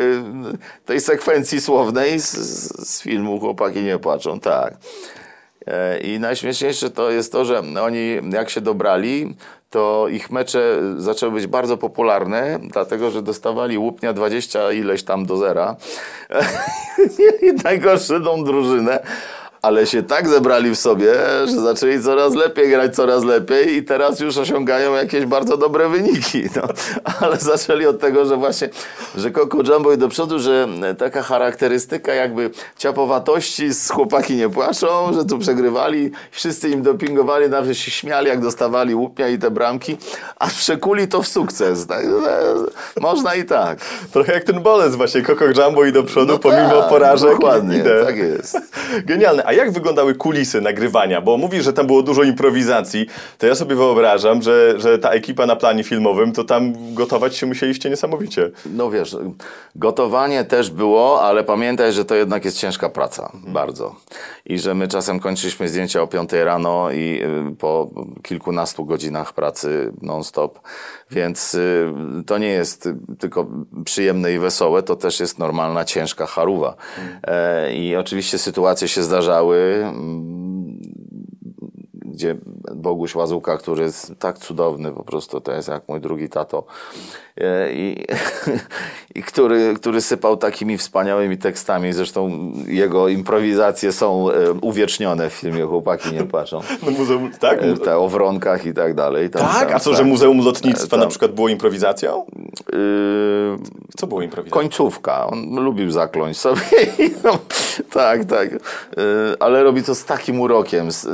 y, tej sekwencji słownej z, z, z filmu Chłopaki nie płaczą, tak. E, I najśmieszniejsze to jest to, że oni jak się dobrali, to ich mecze zaczęły być bardzo popularne, dlatego że dostawali łupnia 20 ileś tam do zera. I najgorszą drużynę. Ale się tak zebrali w sobie, że zaczęli coraz lepiej grać, coraz lepiej i teraz już osiągają jakieś bardzo dobre wyniki. No. Ale zaczęli od tego, że właśnie, że Coco Jumbo i do przodu, że taka charakterystyka jakby ciapowatości z chłopaki nie płaczą, że tu przegrywali, wszyscy im dopingowali, nawet się śmiali, jak dostawali łupnia i te bramki, a przekuli to w sukces. Tak? Można i tak. Trochę jak ten bolec właśnie, Coco Jumbo i do przodu No pomimo tak, porażek. Dokładnie, tak jest. Genialne. A jak wyglądały kulisy nagrywania? Bo mówisz, że tam było dużo improwizacji, to ja sobie wyobrażam, że, że ta ekipa na planie filmowym, to tam gotować się musieliście niesamowicie. No wiesz, gotowanie też było, ale pamiętaj, że to jednak jest ciężka praca, bardzo. I że my czasem kończyliśmy zdjęcia o 5 rano i y, po kilkunastu godzinach pracy non-stop, więc y, to nie jest tylko przyjemne i wesołe, to też jest normalna, ciężka charuwa. E, I oczywiście sytuacje się zdarzały, mm, gdzie Boguś Łazuka, który jest tak cudowny, po prostu to jest jak mój drugi tato, i, i który, który sypał takimi wspaniałymi tekstami, zresztą jego improwizacje są e, uwiecznione w filmie Chłopaki nie płaczą, No muzeum, tak? E, te o wronkach i tak dalej. Tam, Tak? tam, A co, tak. że Muzeum Lotnictwa Tam- na przykład było improwizacją? Yy, Co było improwizacją? końcówka. On lubił zakląć sobie. No, tak, tak. Yy, ale robi to z takim urokiem. Z, yy,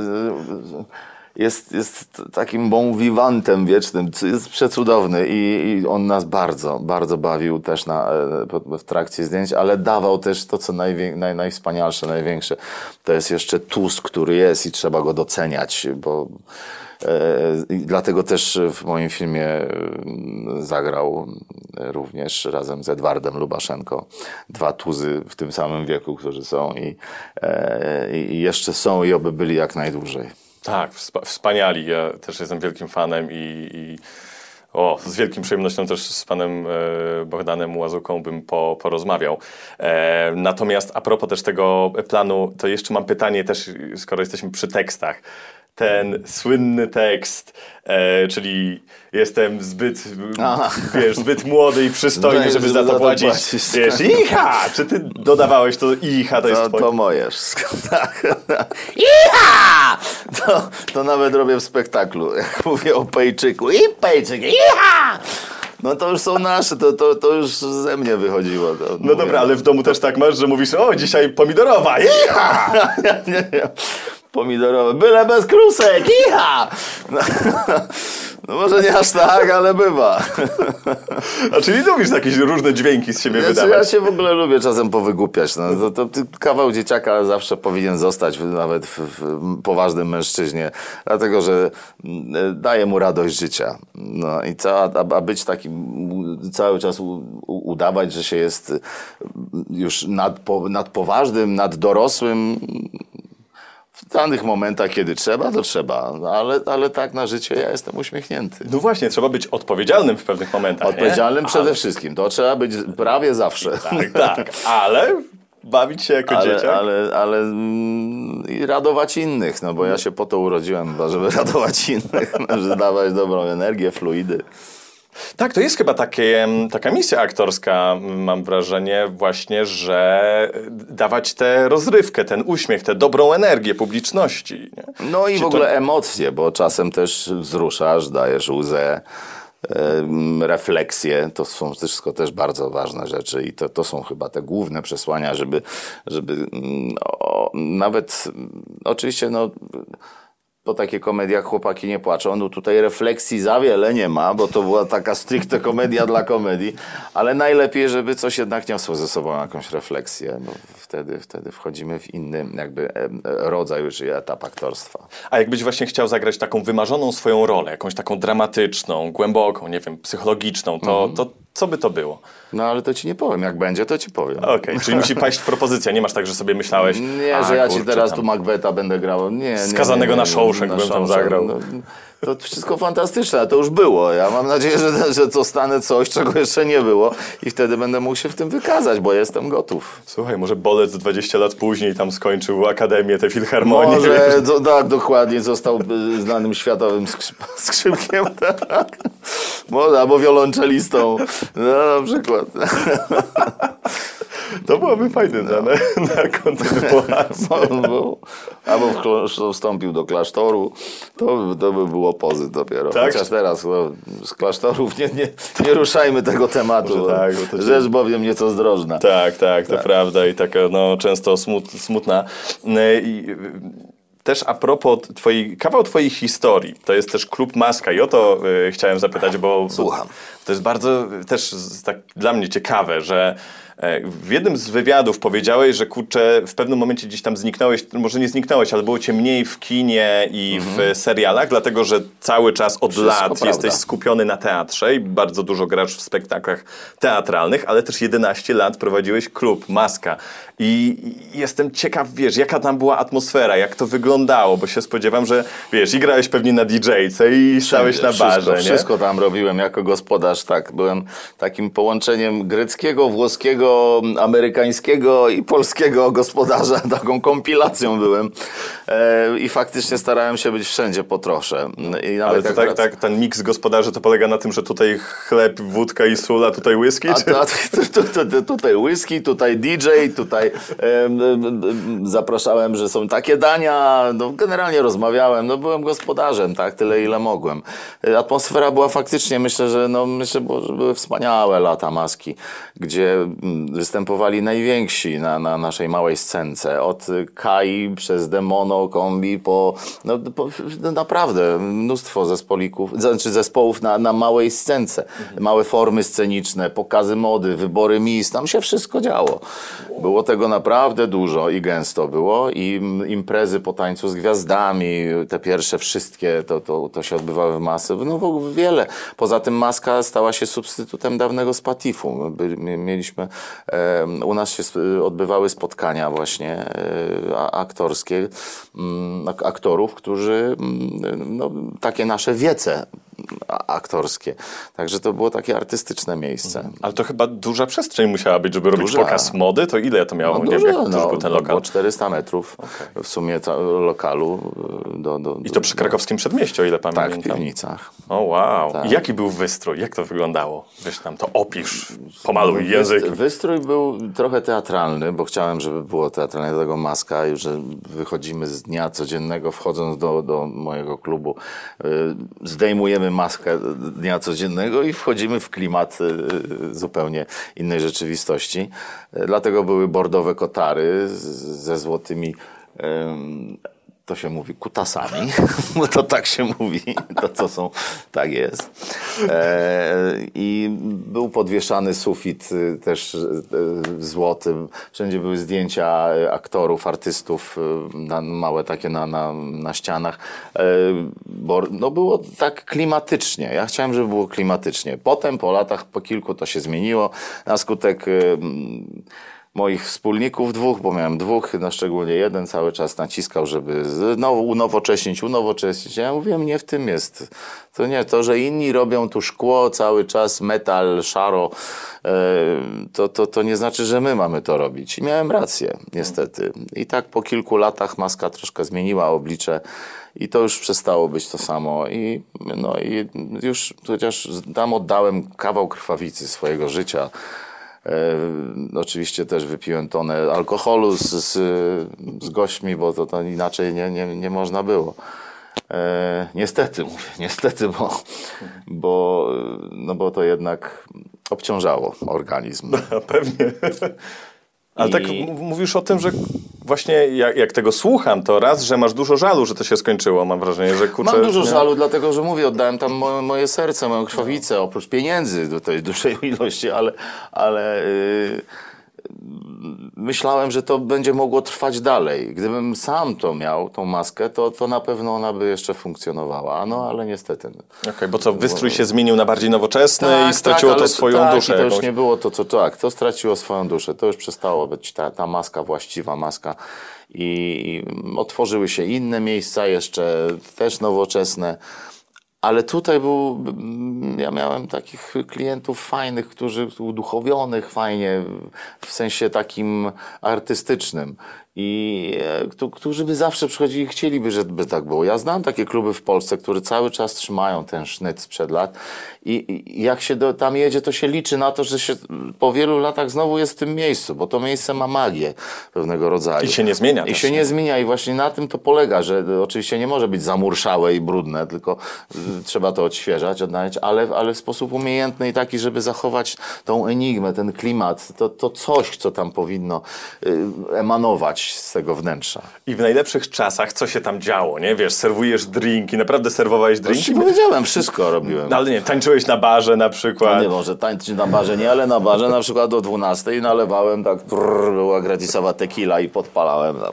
jest, jest takim bon vivantem wiecznym. Jest przecudowny i, i on nas bardzo, bardzo bawił też na, e, w trakcie zdjęć, ale dawał też to, co najwię, naj, najwspanialsze, największe. To jest jeszcze tuz, który jest i trzeba go doceniać, bo E, I dlatego też w moim filmie e, zagrał również razem z Edwardem Lubaszenko dwa tuzy w tym samym wieku, którzy są i, e, i jeszcze są i oby byli jak najdłużej. Tak, wspa- wspaniali. Ja też jestem wielkim fanem i, i O, z wielką przyjemnością też z panem e, Bogdanem Łazuką bym po, porozmawiał. E, natomiast a propos też tego planu, to jeszcze mam pytanie też, skoro jesteśmy przy tekstach. Ten słynny tekst, e, czyli jestem zbyt, Aha. wiesz, zbyt młody i przystojny, Żeby żeby za to płacić. płacić. Wiesz, icha! Czy ty dodawałeś to icha, to jest To, twoje? to moje wszystko, tak. Iha! To, to nawet robię w spektaklu, jak mówię o Pejczyku. I Pejczyk, iha! No to już są nasze, to, to, to już ze mnie wychodziło. To No dobra, ale w domu też tak masz, że mówisz, o, dzisiaj pomidorowa, icha! nie, nie. Pomidorowe, byle bez krusek, iha! No, no może nie aż tak, ale bywa. A czyli lubisz jakieś różne dźwięki z siebie ja wydawać. się w ogóle lubię czasem powygłupiać. No, to, to, kawał dzieciaka zawsze powinien zostać nawet w, w poważnym mężczyźnie, dlatego że mm, daje mu radość życia. No i ca, a, a być takim cały czas u, u, udawać, że się jest y, już nad, po, nad poważnym, nad dorosłym. W danych momentach, kiedy trzeba, to trzeba, No, ale, ale tak na życie ja jestem uśmiechnięty. No właśnie, trzeba być odpowiedzialnym w pewnych momentach. Odpowiedzialnym nie? przede wszystkim. To trzeba być prawie zawsze. Tak, tak, ale bawić się jako ale, dzieciak. ale, ale mm, i radować innych, no bo ja się po to urodziłem, żeby radować innych, żeby dawać dobrą energię, fluidy. Tak, to jest chyba takie, taka misja aktorska, mam wrażenie, właśnie, że dawać tę rozrywkę, ten uśmiech, tę dobrą energię publiczności. Nie? No i Czy w to- ogóle emocje, bo czasem też wzruszasz, dajesz łzę, refleksje, to są wszystko też bardzo ważne rzeczy i to, to są chyba te główne przesłania, żeby, żeby mm, o, nawet mm, oczywiście no po takich komediach chłopaki nie płaczą. No tutaj refleksji za wiele nie ma, bo to była taka stricte komedia dla komedii, ale najlepiej, żeby coś jednak niosło ze sobą jakąś refleksję, bo wtedy, wtedy wchodzimy w inny jakby rodzaj już etap aktorstwa. A jakbyś właśnie chciał zagrać taką wymarzoną swoją rolę, jakąś taką dramatyczną, głęboką, nie wiem, psychologiczną, to, Mhm. to co by to było? No ale to ci nie powiem, jak będzie, to ci powiem. Okej, czyli musi paść propozycja, nie masz tak, że sobie myślałeś, Nie, że ja ci kurczę, teraz tam- tu Macbeta będę grał. Nie, nie, Skazanego nie, nie, na nie, Shawshank na bym tam Shawshank. zagrał. No, to wszystko fantastyczne, ale to już było. Ja mam nadzieję, że, że dostanę coś, czego jeszcze nie było i wtedy będę mógł się w tym wykazać, bo jestem gotów. Słuchaj, może Bolec 20 lat później tam skończył Akademię, tę filharmonię. Może, do, tak, dokładnie, został y, znanym światowym skrzyp, skrzypkiem, tak? Może, albo wiolonczelistą, no na przykład. To byłoby fajne na, na kontynuację. Albo, w wstąpił do klasztoru, to, to by było pozy dopiero. Tak? Chociaż teraz no, z klasztorów nie, nie, nie ruszajmy tego tematu, bo tak, bo się- rzecz bowiem nieco zdrożna. Tak, tak, to prawda i taka no, często smut, smutna. I, też a propos twojej, kawał twojej historii, to jest też Klub Maska i o to y, chciałem zapytać, bo Słucham. to jest bardzo też tak dla mnie ciekawe, że w jednym z wywiadów powiedziałeś, że kurczę, w pewnym momencie gdzieś tam zniknąłeś, może nie zniknąłeś, ale było cię mniej w kinie i w serialach, dlatego że cały czas od Mhm. Wszystko lat prawda. jesteś skupiony na teatrze i bardzo dużo grasz w spektaklach teatralnych, ale też 11 lat prowadziłeś klub Maska. I i jestem ciekaw, wiesz, jaka tam była atmosfera, jak to wyglądało, bo się spodziewam, że wiesz, i grałeś pewnie na DJ-ce i stałeś na barze, wszystko, nie? wszystko tam robiłem jako gospodarz, tak. Byłem takim połączeniem greckiego, włoskiego, amerykańskiego i polskiego gospodarza. Taką kompilacją byłem. E, I faktycznie starałem się być wszędzie po trosze. Ale to tak, tak, ten miks gospodarzy to polega na tym, że tutaj chleb, wódka i sól, a tutaj whisky? A, czy? tu, tu, tutaj whisky, tutaj DJ, tutaj em, em, em, zapraszałem, że są takie dania. No, generalnie rozmawiałem, no, byłem gospodarzem, tak, tyle ile mogłem. E, Atmosfera była faktycznie, myślę, że, no, myślę, że były wspaniałe lata maski, gdzie mm, występowali najwięksi na, na naszej małej scence. Od Kai przez Demono, Kombi, po, no, po no, naprawdę mnóstwo zespolików, znaczy zespołów na, na małej scence. Małe formy sceniczne, pokazy mody, wybory mis, tam się wszystko działo. Było tego naprawdę dużo i gęsto było i imprezy po tańcu z gwiazdami, te pierwsze wszystkie, to, to, to się odbywały w masy. No w ogóle wiele. Poza tym maska stała się substytutem dawnego Spatifu. Mieliśmy, u nas się odbywały spotkania właśnie e, aktorskie, mm, ak- aktorów, którzy mm, no, takie nasze wiece aktorskie. Także to było takie artystyczne miejsce. Ale to chyba duża przestrzeń musiała być, żeby robić Duża. pokaz mody. To ile to miało? No nie wiem, dużo, jak no, był ten lokal. było 400 metrów w sumie lokalu. y, Do, do, I to przy krakowskim przedmieściu, o ile Tak, w pamiętam. piwnicach. O wow. Tak. I jaki był wystrój? Jak to wyglądało? Wiesz nam to opisz, pomaluj język. Wyst- Wystrój był trochę teatralny, bo chciałem, żeby było teatralne, dlatego maska, że wychodzimy z dnia codziennego, wchodząc do, do mojego klubu, y, maskę dnia codziennego i wchodzimy w klimat y, zupełnie innej rzeczywistości. Dlatego były bordowe kotary ze złotymi ym, to się mówi kutasami, bo to tak się mówi, to co są, tak jest. E, I był podwieszany sufit y, też y, złoty, wszędzie były zdjęcia y, aktorów, artystów, y, na, małe takie na, na, na ścianach, e, bo no było tak klimatycznie, ja chciałem, żeby było klimatycznie. Potem po latach, po kilku to się zmieniło, na skutek y, moich wspólników dwóch, bo miałem dwóch, no szczególnie jeden cały czas naciskał, żeby znowu unowocześnić, unowocześnić. Ja mówiłem, nie w tym jest. To nie, to, że inni robią tu szkło cały czas, metal, szaro, e, to, to, to nie znaczy, że my mamy to robić. I miałem rację, niestety. I tak po kilku latach maska troszkę zmieniła oblicze i to już przestało być to samo. I, no, i już chociaż tam oddałem kawał krwawicy swojego życia. E, oczywiście też wypiłem tonę alkoholu z, z, z gośćmi, bo to, to inaczej nie, nie, nie można było. E, niestety mówię, niestety, bo, bo, no bo to jednak obciążało organizm. Pewnie. Ale I- tak mówisz o tym, że właśnie jak, jak tego słucham, to raz, że masz dużo żalu, że to się skończyło. Mam wrażenie, że kurczę... Mam dużo nie? żalu, dlatego że mówię, oddałem tam moje, moje serce, moją krwawicę, oprócz pieniędzy do tej dużej ilości, ale, ale yy, myślałem, że to będzie mogło trwać dalej. Gdybym sam to miał, tą maskę, to, to na pewno ona by jeszcze funkcjonowała, no ale niestety. Okej, bo co, wystrój się zmienił na bardziej nowoczesny i straciło ale to swoją tak, duszę to już nie było to, co tak, to straciło swoją duszę. To już przestało być ta, ta maska, właściwa maska. I otworzyły się inne miejsca, jeszcze też nowoczesne. Ale tutaj był, ja miałem takich klientów fajnych, którzy uduchowionych fajnie, w sensie takim artystycznym. I e, któ- którzy by zawsze przychodzili i chcieliby, żeby tak było. Ja znam takie kluby w Polsce, które cały czas trzymają ten sznyt sprzed lat i, i jak się do, tam jedzie, to się liczy na to, że się po wielu latach znowu jest w tym miejscu, bo to miejsce ma magię pewnego rodzaju. I się nie zmienia I też, się nie? zmienia i właśnie na tym to polega, że oczywiście nie może być zamurszałe i brudne, tylko y, trzeba to odświeżać, odnawiać, ale, ale w sposób umiejętny i taki, żeby zachować tą enigmę, ten klimat, to, to coś, co tam powinno y, z tego wnętrza. I w najlepszych czasach, co się tam działo, nie? Wiesz, serwujesz drinki, naprawdę serwowałeś Już drinki? ci powiedziałem, wszystko robiłem. No, ale nie, tańczyłeś na barze na przykład. No nie może tańczyć na barze, nie, ale na barze na przykład do 12 nalewałem tak, prrr, była gratisowa tequila i podpalałem. tam,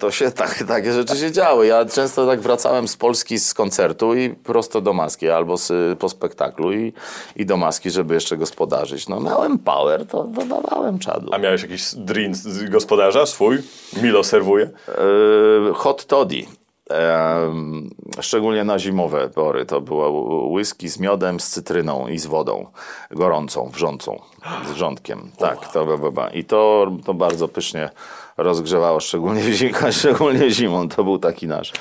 To się tak, takie rzeczy się działy. Ja często tak wracałem z Polski z koncertu i prosto do maski, albo z, po spektaklu i, i do maski, żeby jeszcze gospodarzyć. No miałem power, to dodawałem czadu. A miałeś jakiś drink z gospodarza swój? Milo serwuje? E, Hot toddy. Em, szczególnie na zimowe pory. To było whisky z miodem, z cytryną i z wodą gorącą, wrzącą, z wrzątkiem. Tak, to ba. I to, to bardzo pysznie rozgrzewało, szczególnie, zim, szczególnie zimą. To był taki nasz.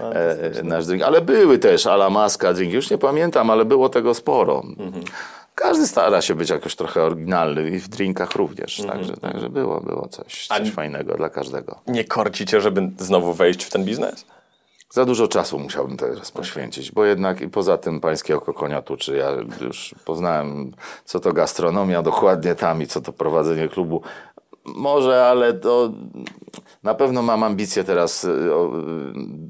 E, nasz drink. Ale były też alamaska drinki, już nie pamiętam, ale było tego sporo. Każdy stara się być jakoś trochę oryginalny i w drinkach również. Także, także było, było coś, coś fajnego dla każdego. Nie korci cię, żeby znowu wejść w ten biznes? Za dużo czasu musiałbym teraz poświęcić, bo jednak i poza tym pańskie oko konia tuczy. Ja już poznałem, co to gastronomia dokładnie tam i co to prowadzenie klubu. Może, ale to na pewno mam ambicje teraz, y,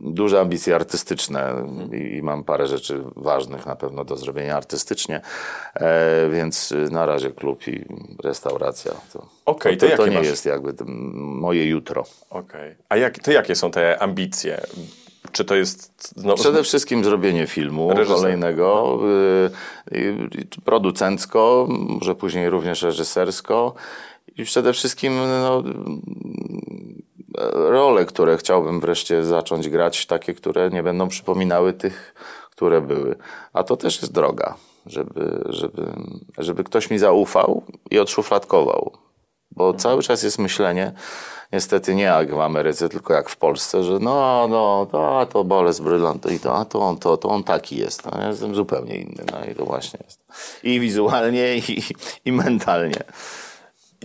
duże ambicje artystyczne i, mam parę rzeczy ważnych na pewno do zrobienia artystycznie, e, więc na razie klub i restauracja. To, Okej, to, to to, nie masz? jest jakby moje jutro. Okej. A jak, to jakie są te ambicje? Czy to jest... No, Przede wszystkim zrobienie filmu Reżyser. kolejnego, y, y, producencko, może później również reżysersko i przede wszystkim no, role, które chciałbym wreszcie zacząć grać, takie, które nie będą przypominały tych, które były. A to też jest droga, żeby, żeby, żeby ktoś mi zaufał i odszufladkował. Bo cały czas jest myślenie, niestety nie jak w Ameryce, tylko jak w Polsce, że no, no, to, a to Boles Brylant i to, a to on, to, to on taki jest. No, ja jestem zupełnie inny. No i to właśnie jest. I wizualnie, i, i mentalnie.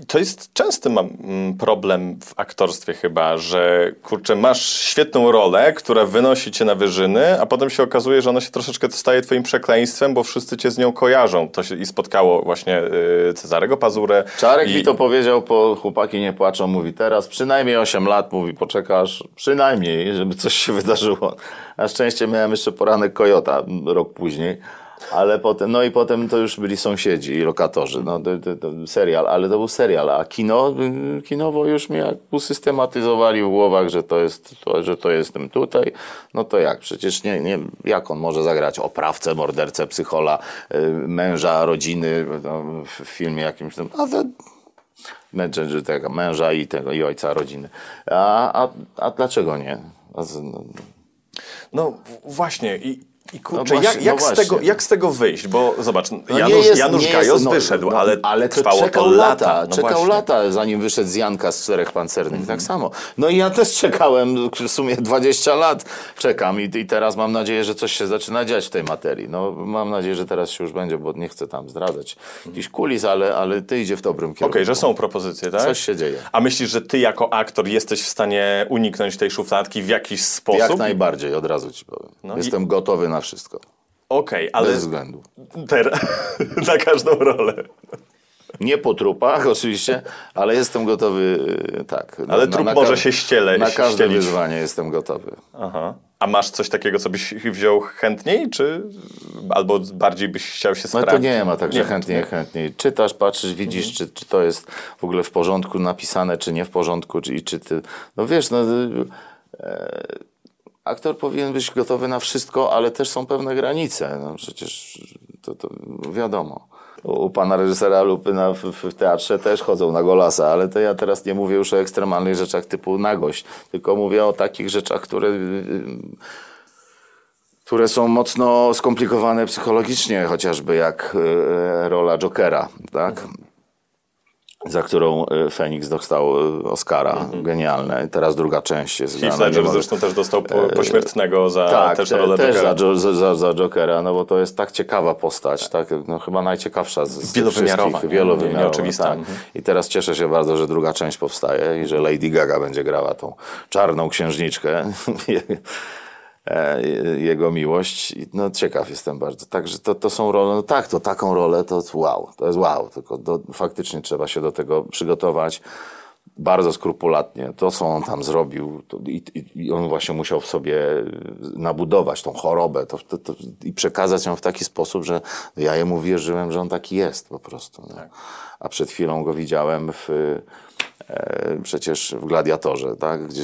To jest częsty mam mm, problem w aktorstwie chyba, że kurczę, masz świetną rolę, która wynosi cię na wyżyny, a potem się okazuje, że ona się troszeczkę staje twoim przekleństwem, bo wszyscy cię z nią kojarzą. To się i spotkało właśnie y, Cezarego Pazurę. Czarek i... mi to powiedział, po chłopaki nie płaczą, mówi teraz przynajmniej 8 lat, mówi poczekasz, przynajmniej, żeby coś się wydarzyło. Na szczęście miałem jeszcze poranek Kojota rok później. Ale potem, no i potem to już byli sąsiedzi i lokatorzy, no to, to, to serial, ale to był serial, a kino, kinowo już mi jak usystematyzowali w głowach, że to jest, to, że to jestem tutaj, no to jak, przecież nie, nie, jak on może zagrać oprawcę, mordercę, psychola, y, męża, rodziny no, w filmie jakimś tam, a to, tego, męża i tego, i ojca rodziny. A, a, a dlaczego nie? No, właśnie i, i kurczę, No właśnie, jak, jak, no z tego, jak z tego wyjść? Bo zobacz, No Janusz, jest- Janusz Gajos jest, no, wyszedł, no, ale, ale trwało czekał to lata. lata. No czekał właśnie. Mhm. lata, zanim wyszedł z Janka z Czterech Pancernych. Tak samo. No i ja też czekałem, w sumie 20 lat czekam i, i teraz mam nadzieję, że coś się zaczyna dziać w tej materii. No mam nadzieję, że teraz się już będzie, bo nie chcę tam zdradzać jakiś kulis, ale, ale ty idzie w dobrym kierunku. Okej, że są propozycje, tak? Coś się dzieje. A myślisz, że ty jako aktor jesteś w stanie uniknąć tej szufladki w jakiś sposób? Jak najbardziej, od razu ci powiem. No Jestem gotowy na wszystko. Okej, ale Bez względu. teraz na każdą rolę. Nie po trupach oczywiście, ale jestem gotowy, y, tak. na- Ale na- trup na może ka- się ściele- Na każde ścielić. wyzwanie jestem gotowy. Aha. A masz coś takiego, co byś wziął chętniej, czy albo bardziej byś chciał się No sprawdzić? to nie ma tak, że Nie, chętniej, chętniej. Czytasz, patrzysz, widzisz, czy, czy to jest w ogóle w porządku napisane, czy nie w porządku, czy, i czy ty... No wiesz, no... E, aktor powinien być gotowy na wszystko, ale też są pewne granice. No przecież to, to wiadomo. U, pana reżysera Lupy na, w, w teatrze też chodzą na golasa, ale to ja teraz nie mówię już o ekstremalnych rzeczach typu nagość, tylko mówię o takich rzeczach, które... które są mocno skomplikowane psychologicznie, chociażby jak e, rola Jokera, tak? Za którą e, Feniks dostał e, Oscara. Genialne. I teraz druga część jest Heath Ledger mogę- zresztą też dostał po, pośmiertnego za tak, też te, też za, za, za, Jokera, no bo to jest tak ciekawa postać, tak, no chyba najciekawsza z, z Wielowymiarowa, wielowymiarowa, Nieoczywista. Tak. Mhm. I teraz cieszę się bardzo, że druga część powstaje i że Lady Gaga będzie grała tą czarną księżniczkę, e, jego miłość. I, No ciekaw jestem bardzo. Także to, to są role, no tak, to taką rolę to wow, to jest wow, tylko do, faktycznie trzeba się do tego przygotować bardzo skrupulatnie. To, co on tam zrobił, to, i, i, on właśnie musiał w sobie nabudować tą chorobę to, to, to, i przekazać ją w taki sposób, że ja jemu wierzyłem, że on taki jest po prostu. No. A przed chwilą go widziałem w, e, przecież w Gladiatorze, tak? Gdzie,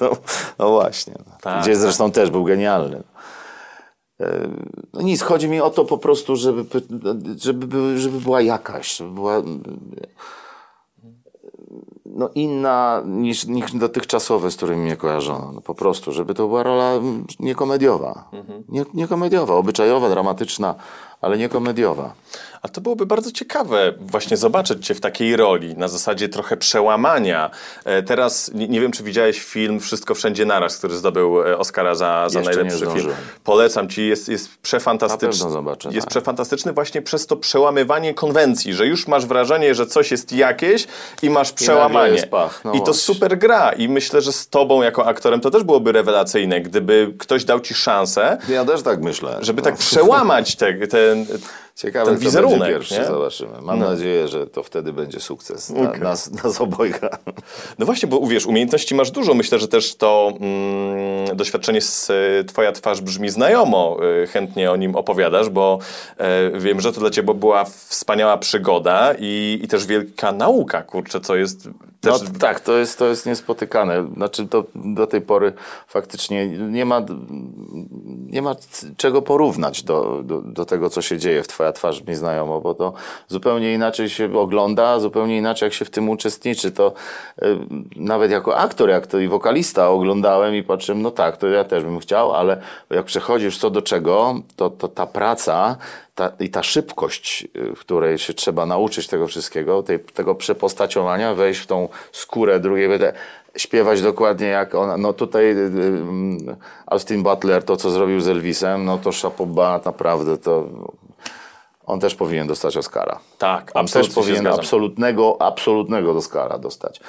no, no właśnie. No. Tak, Gdzie zresztą też był genialny. No nic, chodzi mi o to po prostu, żeby, żeby, żeby była jakaś, żeby była no, inna niż, niż dotychczasowe, z którymi mnie kojarzono. No, po prostu, żeby to była rola mm, niekomediowa. Nie, niekomediowa, obyczajowa, dramatyczna, ale niekomediowa. A to byłoby bardzo ciekawe właśnie zobaczyć cię w takiej roli, na zasadzie trochę przełamania. E, Teraz, nie, nie wiem, czy widziałeś film Wszystko Wszędzie Naraz, który zdobył e, Oscara za, za Jeszcze nie najlepszy film. Polecam ci, jest, jest przefantastyczny. Zobaczę, Jest tak. przefantastyczny właśnie przez to przełamywanie konwencji, że już masz wrażenie, że coś jest jakieś i masz przełamanie. jest pach, no I to super gra i myślę, że z tobą jako aktorem to też byłoby rewelacyjne, gdyby ktoś dał ci szansę, Ja też tak myślę. żeby tak przełamać te, ten, Ciekawe, ten wizerunek, będzie pierwszy, nie? zobaczymy. Mam nadzieję, że to wtedy będzie sukces dla Okej. nas, nas obojga. No właśnie, bo uwierz, umiejętności masz dużo. Myślę, że też to mm, doświadczenie z y, Twoja twarz brzmi znajomo. Y, chętnie o nim opowiadasz, bo y, wiem, że to dla Ciebie była wspaniała przygoda i, i też wielka nauka, kurczę, co jest też... No tak, to jest, to jest niespotykane. Znaczy to do tej pory faktycznie nie ma, nie ma czego porównać do, do, do tego, co się dzieje w Twoja twarz mi znajomo, bo to zupełnie inaczej się ogląda, zupełnie inaczej jak się w tym uczestniczy. To y, nawet jako aktor, jak to i wokalista oglądałem i patrzyłem, no tak, to ja też bym chciał, ale jak przechodzisz co do czego, to, to ta praca ta, i ta szybkość, y, w której się trzeba nauczyć tego wszystkiego, tej, tego przepostaciowania, wejść w tą skórę drugiej, będę śpiewać dokładnie jak ona. No tutaj y, y, Austin Butler, to co zrobił z Elvisem, no to Chapoba naprawdę to... On też powinien dostać Oscara. Tak, On absolutnie też powinien absolutnego, absolutnego Oscara dostać.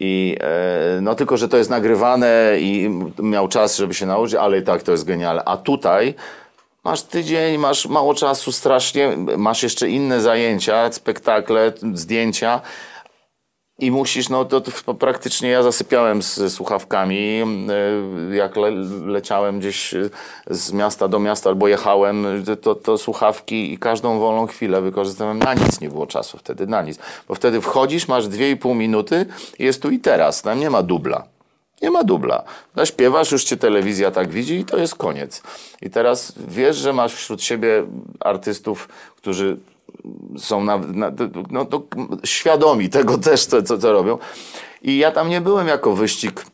I e, no tylko, że to jest nagrywane i miał czas, żeby się nauczyć, ale i tak to jest genialne. A tutaj masz tydzień, masz mało czasu strasznie, masz jeszcze inne zajęcia, spektakle, zdjęcia. I musisz, no to, to praktycznie ja zasypiałem z słuchawkami, y, jak le, leciałem gdzieś y, z miasta do miasta albo jechałem, to, to słuchawki i każdą wolną chwilę wykorzystałem. Na nic nie było czasu wtedy, na nic. Bo wtedy wchodzisz, masz 2,5 minuty jest tu i teraz, tam nie ma dubla. Nie ma dubla. Zaśpiewasz, już cię telewizja tak widzi i to jest koniec. I teraz wiesz, że masz wśród siebie artystów, którzy są na, na, no, świadomi tego też, co, co, co robią. I ja tam nie byłem jako wyścig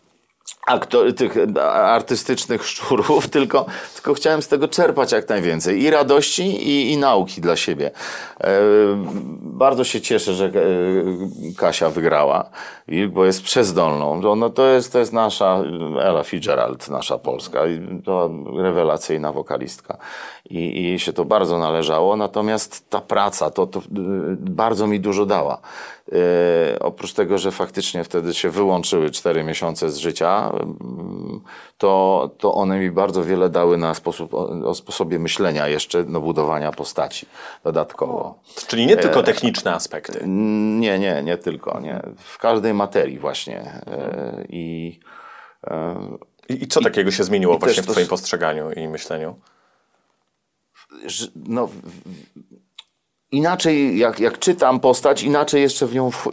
aktor, tych artystycznych szczurów, tylko, tylko chciałem z tego czerpać jak najwięcej i radości, i, i nauki dla siebie. E, bardzo się cieszę, że e, Kasia wygrała, bo jest przezdolną. No, to, jest, to jest nasza Ella Fitzgerald, nasza polska, to rewelacyjna wokalistka. I, I się to bardzo należało, natomiast ta praca to, to y, bardzo mi dużo dała. E, oprócz tego, że faktycznie wtedy się wyłączyły cztery miesiące z życia, mm, to, to one mi bardzo wiele dały na sposób, o, sposobie myślenia jeszcze, no, budowania postaci dodatkowo. Czyli nie tylko techniczne aspekty. Nie, nie, nie tylko. Nie. W każdej materii właśnie. E, I e, I, i co takiego się zmieniło właśnie w twoim postrzeganiu i myśleniu? no, inaczej, jak, jak czytam postać, inaczej jeszcze w nią w,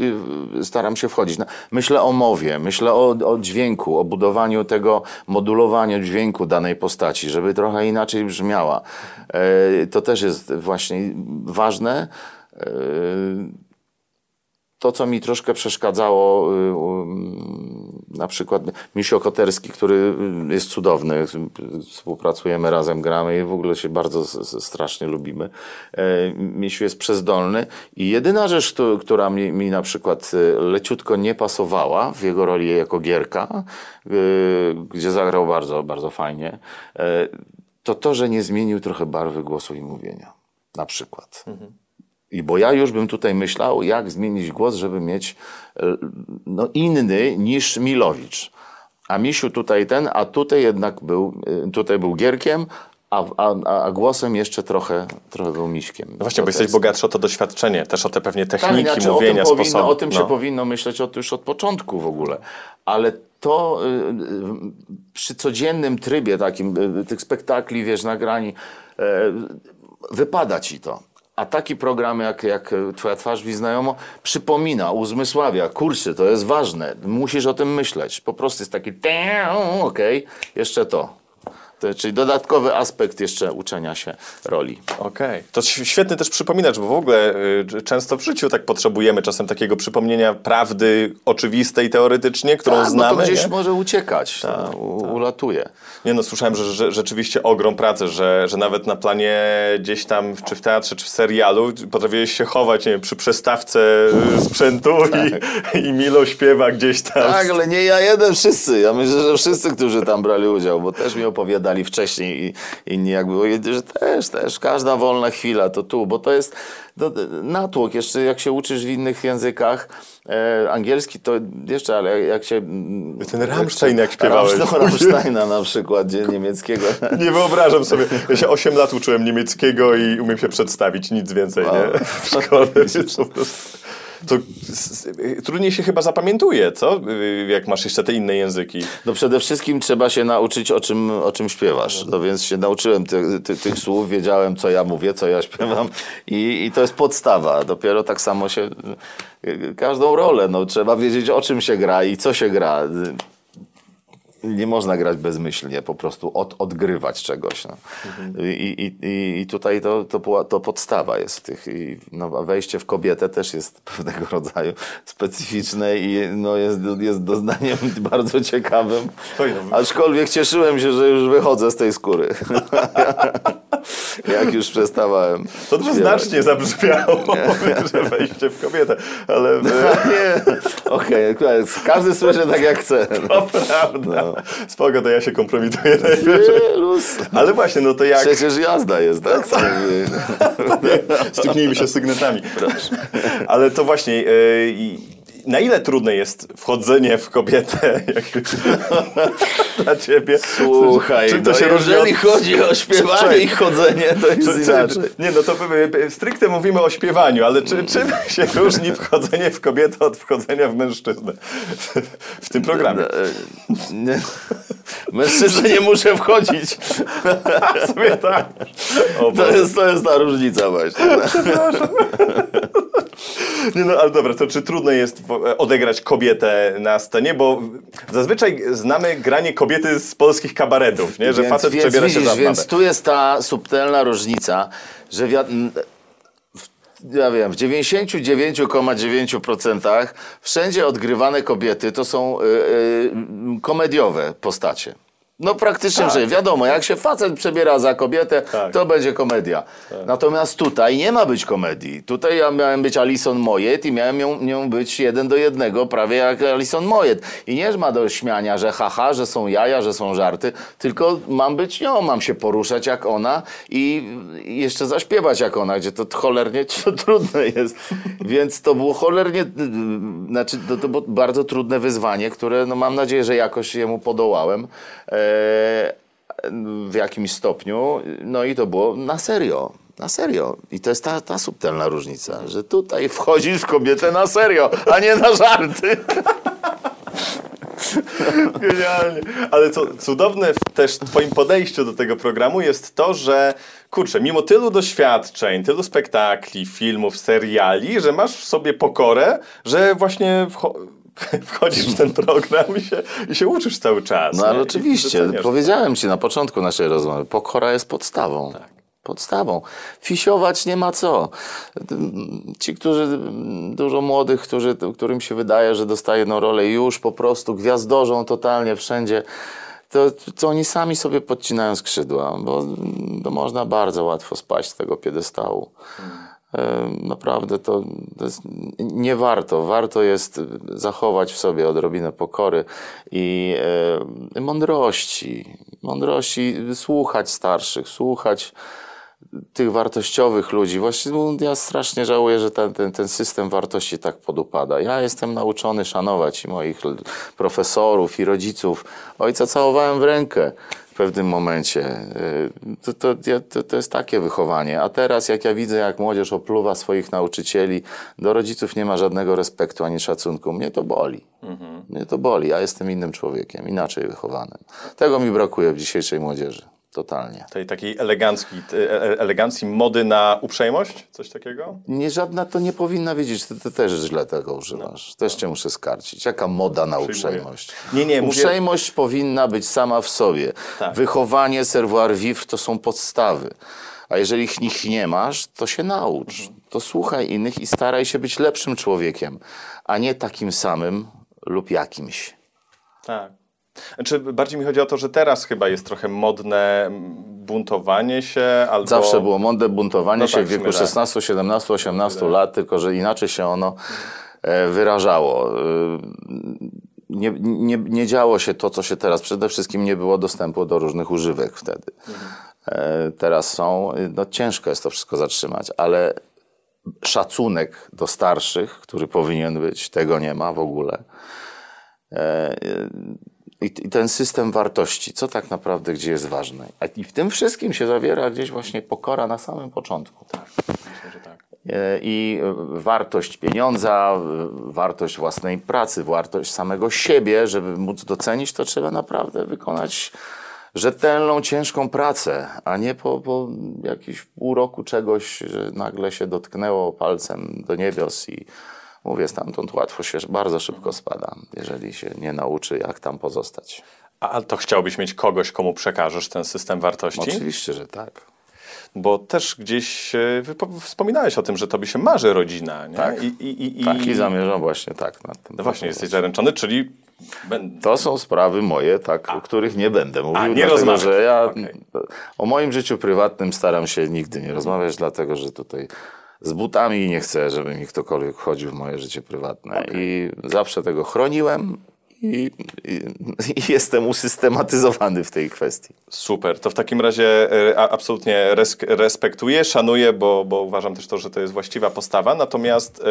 staram się wchodzić. Myślę o mowie, myślę o, o dźwięku, o budowaniu tego, modulowaniu dźwięku danej postaci, żeby trochę inaczej brzmiała. E, to też jest właśnie ważne. E, to, co mi troszkę przeszkadzało, y, na przykład Misio Koterski, który y, jest cudowny, współpracujemy razem, gramy i w ogóle się bardzo strasznie lubimy. E, Misiu jest przezdolny i jedyna rzecz, któ- która mi, mi na przykład y, leciutko nie pasowała w jego roli jako Gierka, y, gdzie zagrał bardzo, bardzo fajnie, e, to to, że nie zmienił trochę barwy głosu i mówienia. Na przykład. I bo ja już bym tutaj myślał, jak zmienić głos, żeby mieć e, no, inny niż Milowicz. A Misiu tutaj ten, a tutaj jednak był, e, tutaj był Gierkiem, a, a, a głosem jeszcze trochę, trochę był Miśkiem. No właśnie, To bo jesteś jest- bogatszy o to doświadczenie, też o te pewnie techniki tak, znaczy, mówienia, o tym, powinno, sposoby. o tym się no. powinno myśleć od, już od początku w ogóle. Ale to y, y, przy codziennym trybie takim, y, tych spektakli, wiesz, nagrani, y, wypada ci to. A taki program jak, jak Twoja twarz mi znajomo przypomina, uzmysławia, kurczę, to jest ważne, musisz o tym myśleć. Po prostu jest taki, "Tę, okej, jeszcze to. To. Czyli dodatkowy aspekt jeszcze uczenia się roli. Okej. To ś- świetny też przypominacz, bo w ogóle y, często w życiu tak potrzebujemy czasem takiego przypomnienia prawdy oczywistej teoretycznie, którą Tak, znamy. bo to gdzieś nie? może uciekać, to u, ulatuje. Nie no, słyszałem, że, że rzeczywiście ogrom pracy, że, że nawet na planie gdzieś tam, czy w teatrze, czy w serialu potrafiłeś się chować, nie wiem, przy przestawce y, sprzętu i, i Milo śpiewa gdzieś tam. Tak, ale nie ja jeden, wszyscy. Ja myślę, że wszyscy, którzy tam brali udział, bo też mi opowiadali wcześniej i inni jakby powiedzieli, że też, też, każda wolna chwila to tu, bo to jest to, natłok. Jeszcze jak się uczysz w innych językach, e, angielski to jeszcze, ale jak się... Ten Rammstein jak śpiewałeś. No, Rammsteina na przykład, gdzie niemieckiego. Nie wyobrażam sobie. Ja się 8 lat uczyłem niemieckiego i umiem się przedstawić, nic więcej, nie? W szkole, po prostu... To trudniej się chyba zapamiętuje, co? Y, Jak masz jeszcze te inne języki. No przede wszystkim trzeba się nauczyć, o czym, o czym śpiewasz. No więc się nauczyłem ty, ty, tych słów, wiedziałem, co ja mówię, co ja śpiewam i, i to jest podstawa. Dopiero tak samo się y, każdą rolę, no trzeba wiedzieć, o czym się gra i co się gra. Nie można grać bezmyślnie, po prostu od, odgrywać czegoś. No. I, i, i, I tutaj to, to, to podstawa jest w tych. I, no, wejście w kobietę też jest pewnego rodzaju specyficzne i no, jest, jest doznaniem bardzo ciekawym. No. Aczkolwiek cieszyłem się, że już wychodzę z tej skóry. Jak już przestawałem. To dwuznacznie zabrzmiało, że wejście w kobietę, ale Nie, okej, każdy słyszy tak jak chce. to prawda. Spoko, to ja się kompromituję najwyżej. Ale właśnie, no to jak... Przecież jazda jest, tak? Stuknijmy się sygnetami. Ale to właśnie, i- na ile trudne jest wchodzenie w kobietę dla ciebie? Słuchaj, Czym to no się jeżeli od- chodzi o śpiewanie i chodzenie, to jest Czy, czy, inaczej. nie, no to e, stricte mówimy o śpiewaniu, ale czy, czym się różni wchodzenie w kobietę od wchodzenia w mężczyznę w tym programie? E, Nie. Mężczyzna nie muszę wchodzić. W sumie tak. O To jest, to jest ta różnica właśnie. Nie, no ale dobra, to czy trudno jest odegrać kobietę na scenie? Bo zazwyczaj znamy granie kobiety z polskich kabaretów, nie? że więc, facet więc przebiera się widzisz, za Więc tu jest ta subtelna różnica, że wi- ja wiem, w 99,9% wszędzie odgrywane kobiety to są y, y, komediowe postacie. No praktycznie, Tak. że wiadomo, jak się facet przebiera za kobietę, Tak. to będzie komedia. Natomiast tutaj nie ma być komedii. Tutaj ja miałem być Alison Mojet i miałem ją, nią być jeden do jednego, prawie jak Alison Mojet. I nie ma do śmiania, że haha, że są jaja, że są żarty, tylko mam być nią, mam się poruszać jak ona i jeszcze zaśpiewać jak ona, gdzie to cholernie trudne jest. Więc to było cholernie, znaczy to, to było bardzo trudne wyzwanie, które no mam nadzieję, że jakoś jemu podołałem. E, w jakimś stopniu. No i to było na serio. Na serio. I to jest ta, ta subtelna różnica, że tutaj wchodzisz w kobietę na serio, a nie na żarty. Genialnie. Ale co cudowne w też twoim podejściu do tego programu jest to, że kurczę, mimo tylu doświadczeń, tylu spektakli, filmów, seriali, że masz w sobie pokorę, że właśnie wchodzisz w ten program i się, i się uczysz cały czas. No ale oczywiście, powiedziałem ci na początku naszej rozmowy, pokora jest podstawą. Podstawą. Fisiować nie ma co. Ci, którzy, dużo młodych, którzy, którym się wydaje, że dostają rolę i już po prostu gwiazdorzą totalnie wszędzie, to, to oni sami sobie podcinają skrzydła, bo to można bardzo łatwo spaść z tego piedestału. Naprawdę to, to jest, nie warto. Warto jest zachować w sobie odrobinę pokory i e, mądrości. Mądrości, słuchać starszych, słuchać tych wartościowych ludzi. Właśnie no, ja strasznie żałuję, że ten, ten, ten system wartości tak podupada. Ja jestem nauczony szanować i moich profesorów i rodziców. Ojca całowałem w rękę pewnym momencie. Y, To, to, to, to jest takie wychowanie. A teraz jak ja widzę, jak młodzież opluwa swoich nauczycieli, do rodziców nie ma żadnego respektu ani szacunku. Mnie to boli. Mnie to boli. Ja jestem innym człowiekiem, inaczej wychowanym. Tego mi brakuje w dzisiejszej młodzieży. Totalnie. Tej takiej elegancki, e- e- elegancji mody na uprzejmość? Coś takiego? Nie, żadna to nie powinna wiedzieć, ty, ty też źle tego używasz. Też cię muszę skarcić. Jaka moda na uprzejmość? Nie, nie, mówię- Uprzejmość powinna być sama w sobie. Tak. Wychowanie, savoir vivre to są podstawy. A jeżeli ich nie masz, to się naucz. Mhm. To słuchaj innych i staraj się być lepszym człowiekiem, a nie takim samym lub jakimś. Tak. Znaczy, bardziej mi chodzi o to, że teraz chyba jest trochę modne buntowanie się albo... Zawsze było modne buntowanie No się tak, w wieku tak. 16, 17, 18 lat, tylko że inaczej się ono e, wyrażało. E, Nie, nie, nie działo się to, co się teraz. Przede wszystkim nie było dostępu do różnych używek wtedy. E, Teraz są, no ciężko jest to wszystko zatrzymać, ale szacunek do starszych, który powinien być, tego nie ma w ogóle. I, ten system wartości, co tak naprawdę gdzie jest ważne. I w tym wszystkim się zawiera gdzieś właśnie pokora na samym początku. Myślę, że tak. E, I e, wartość pieniądza, e, wartość własnej pracy, wartość samego siebie, żeby móc docenić, to trzeba naprawdę wykonać rzetelną, ciężką pracę, a nie po, po jakimś pół roku czegoś, że nagle się dotknęło palcem do niebios i mówię, stamtąd łatwo się bardzo szybko spada, jeżeli się nie nauczy, jak tam pozostać. A to chciałbyś mieć kogoś, komu przekażesz ten system wartości? Oczywiście, że tak. Bo też gdzieś e, wspominałeś o tym, że tobie się marzy rodzina, nie? Tak. I, i, i. Tak i zamierzam właśnie tak. Nad tym No właśnie, jesteś zaręczony, czyli... To są sprawy moje, tak, o których nie będę mówił, A, nie dlatego rozmawiasz. że ja Okej. o moim życiu prywatnym staram się nigdy nie rozmawiać, dlatego że tutaj z butami nie chcę, żeby mi ktokolwiek wchodził w moje życie prywatne. I zawsze tego chroniłem i, i, jestem usystematyzowany w tej kwestii. Super, to w takim razie e, absolutnie res- respektuję, szanuję, bo, bo uważam też to, że to jest właściwa postawa. Natomiast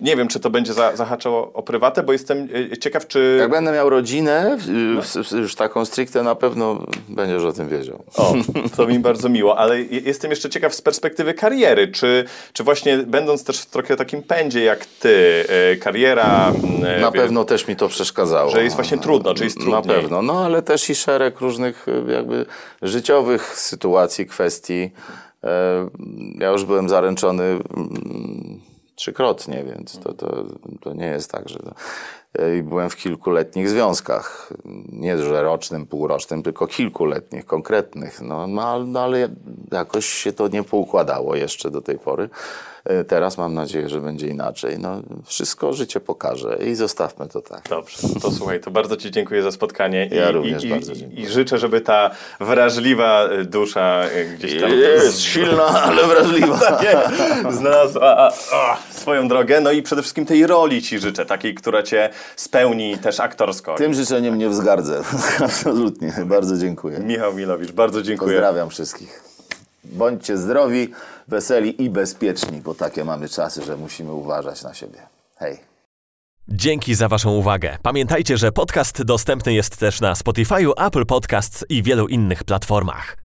nie wiem, czy to będzie za, zahaczało o prywatę, bo jestem e, ciekaw, czy. Jak będę miał rodzinę, s- już taką stricte, na pewno będziesz o tym wiedział. O, to mi bardzo miło, ale je- jestem jeszcze ciekaw z perspektywy kariery, czy, czy właśnie będąc też w trochę takim pędzie jak ty, e, kariera. Na wie- pewno też mi to przeszkadzało. Że jest właśnie trudno, czy jest Na trudniej. pewno, no ale też i szereg różnych y, jakby życiowych sytuacji, kwestii. E, Ja już byłem zaręczony mm, trzykrotnie, więc to, to, to nie jest tak, że... e, I byłem w kilkuletnich związkach. Nie, że rocznym, półrocznym, tylko kilkuletnich, konkretnych. No, no, no ale jakoś się to nie poukładało jeszcze do tej pory. E, Teraz mam nadzieję, że będzie inaczej. No, wszystko życie pokaże i zostawmy to tak. Dobrze, to słuchaj, to bardzo Ci dziękuję za spotkanie. Ja i, również i, bardzo dziękuję. I życzę, żeby ta wrażliwa e, dusza e, gdzieś tam. Jest silna, ale wrażliwa. Nie, znalazła a, a, swoją drogę. No i przede wszystkim tej roli Ci życzę, takiej, która Cię spełni też aktorsko. Tym życzeniem nie wzgardzę. Absolutnie. Bardzo dziękuję. Michał Milowicz, bardzo dziękuję. Pozdrawiam wszystkich. Bądźcie zdrowi, weseli i bezpieczni, bo takie mamy czasy, że musimy uważać na siebie. Hej. Dzięki za Waszą uwagę. Pamiętajcie, że podcast dostępny jest też na Spotify, Apple Podcasts i wielu innych platformach.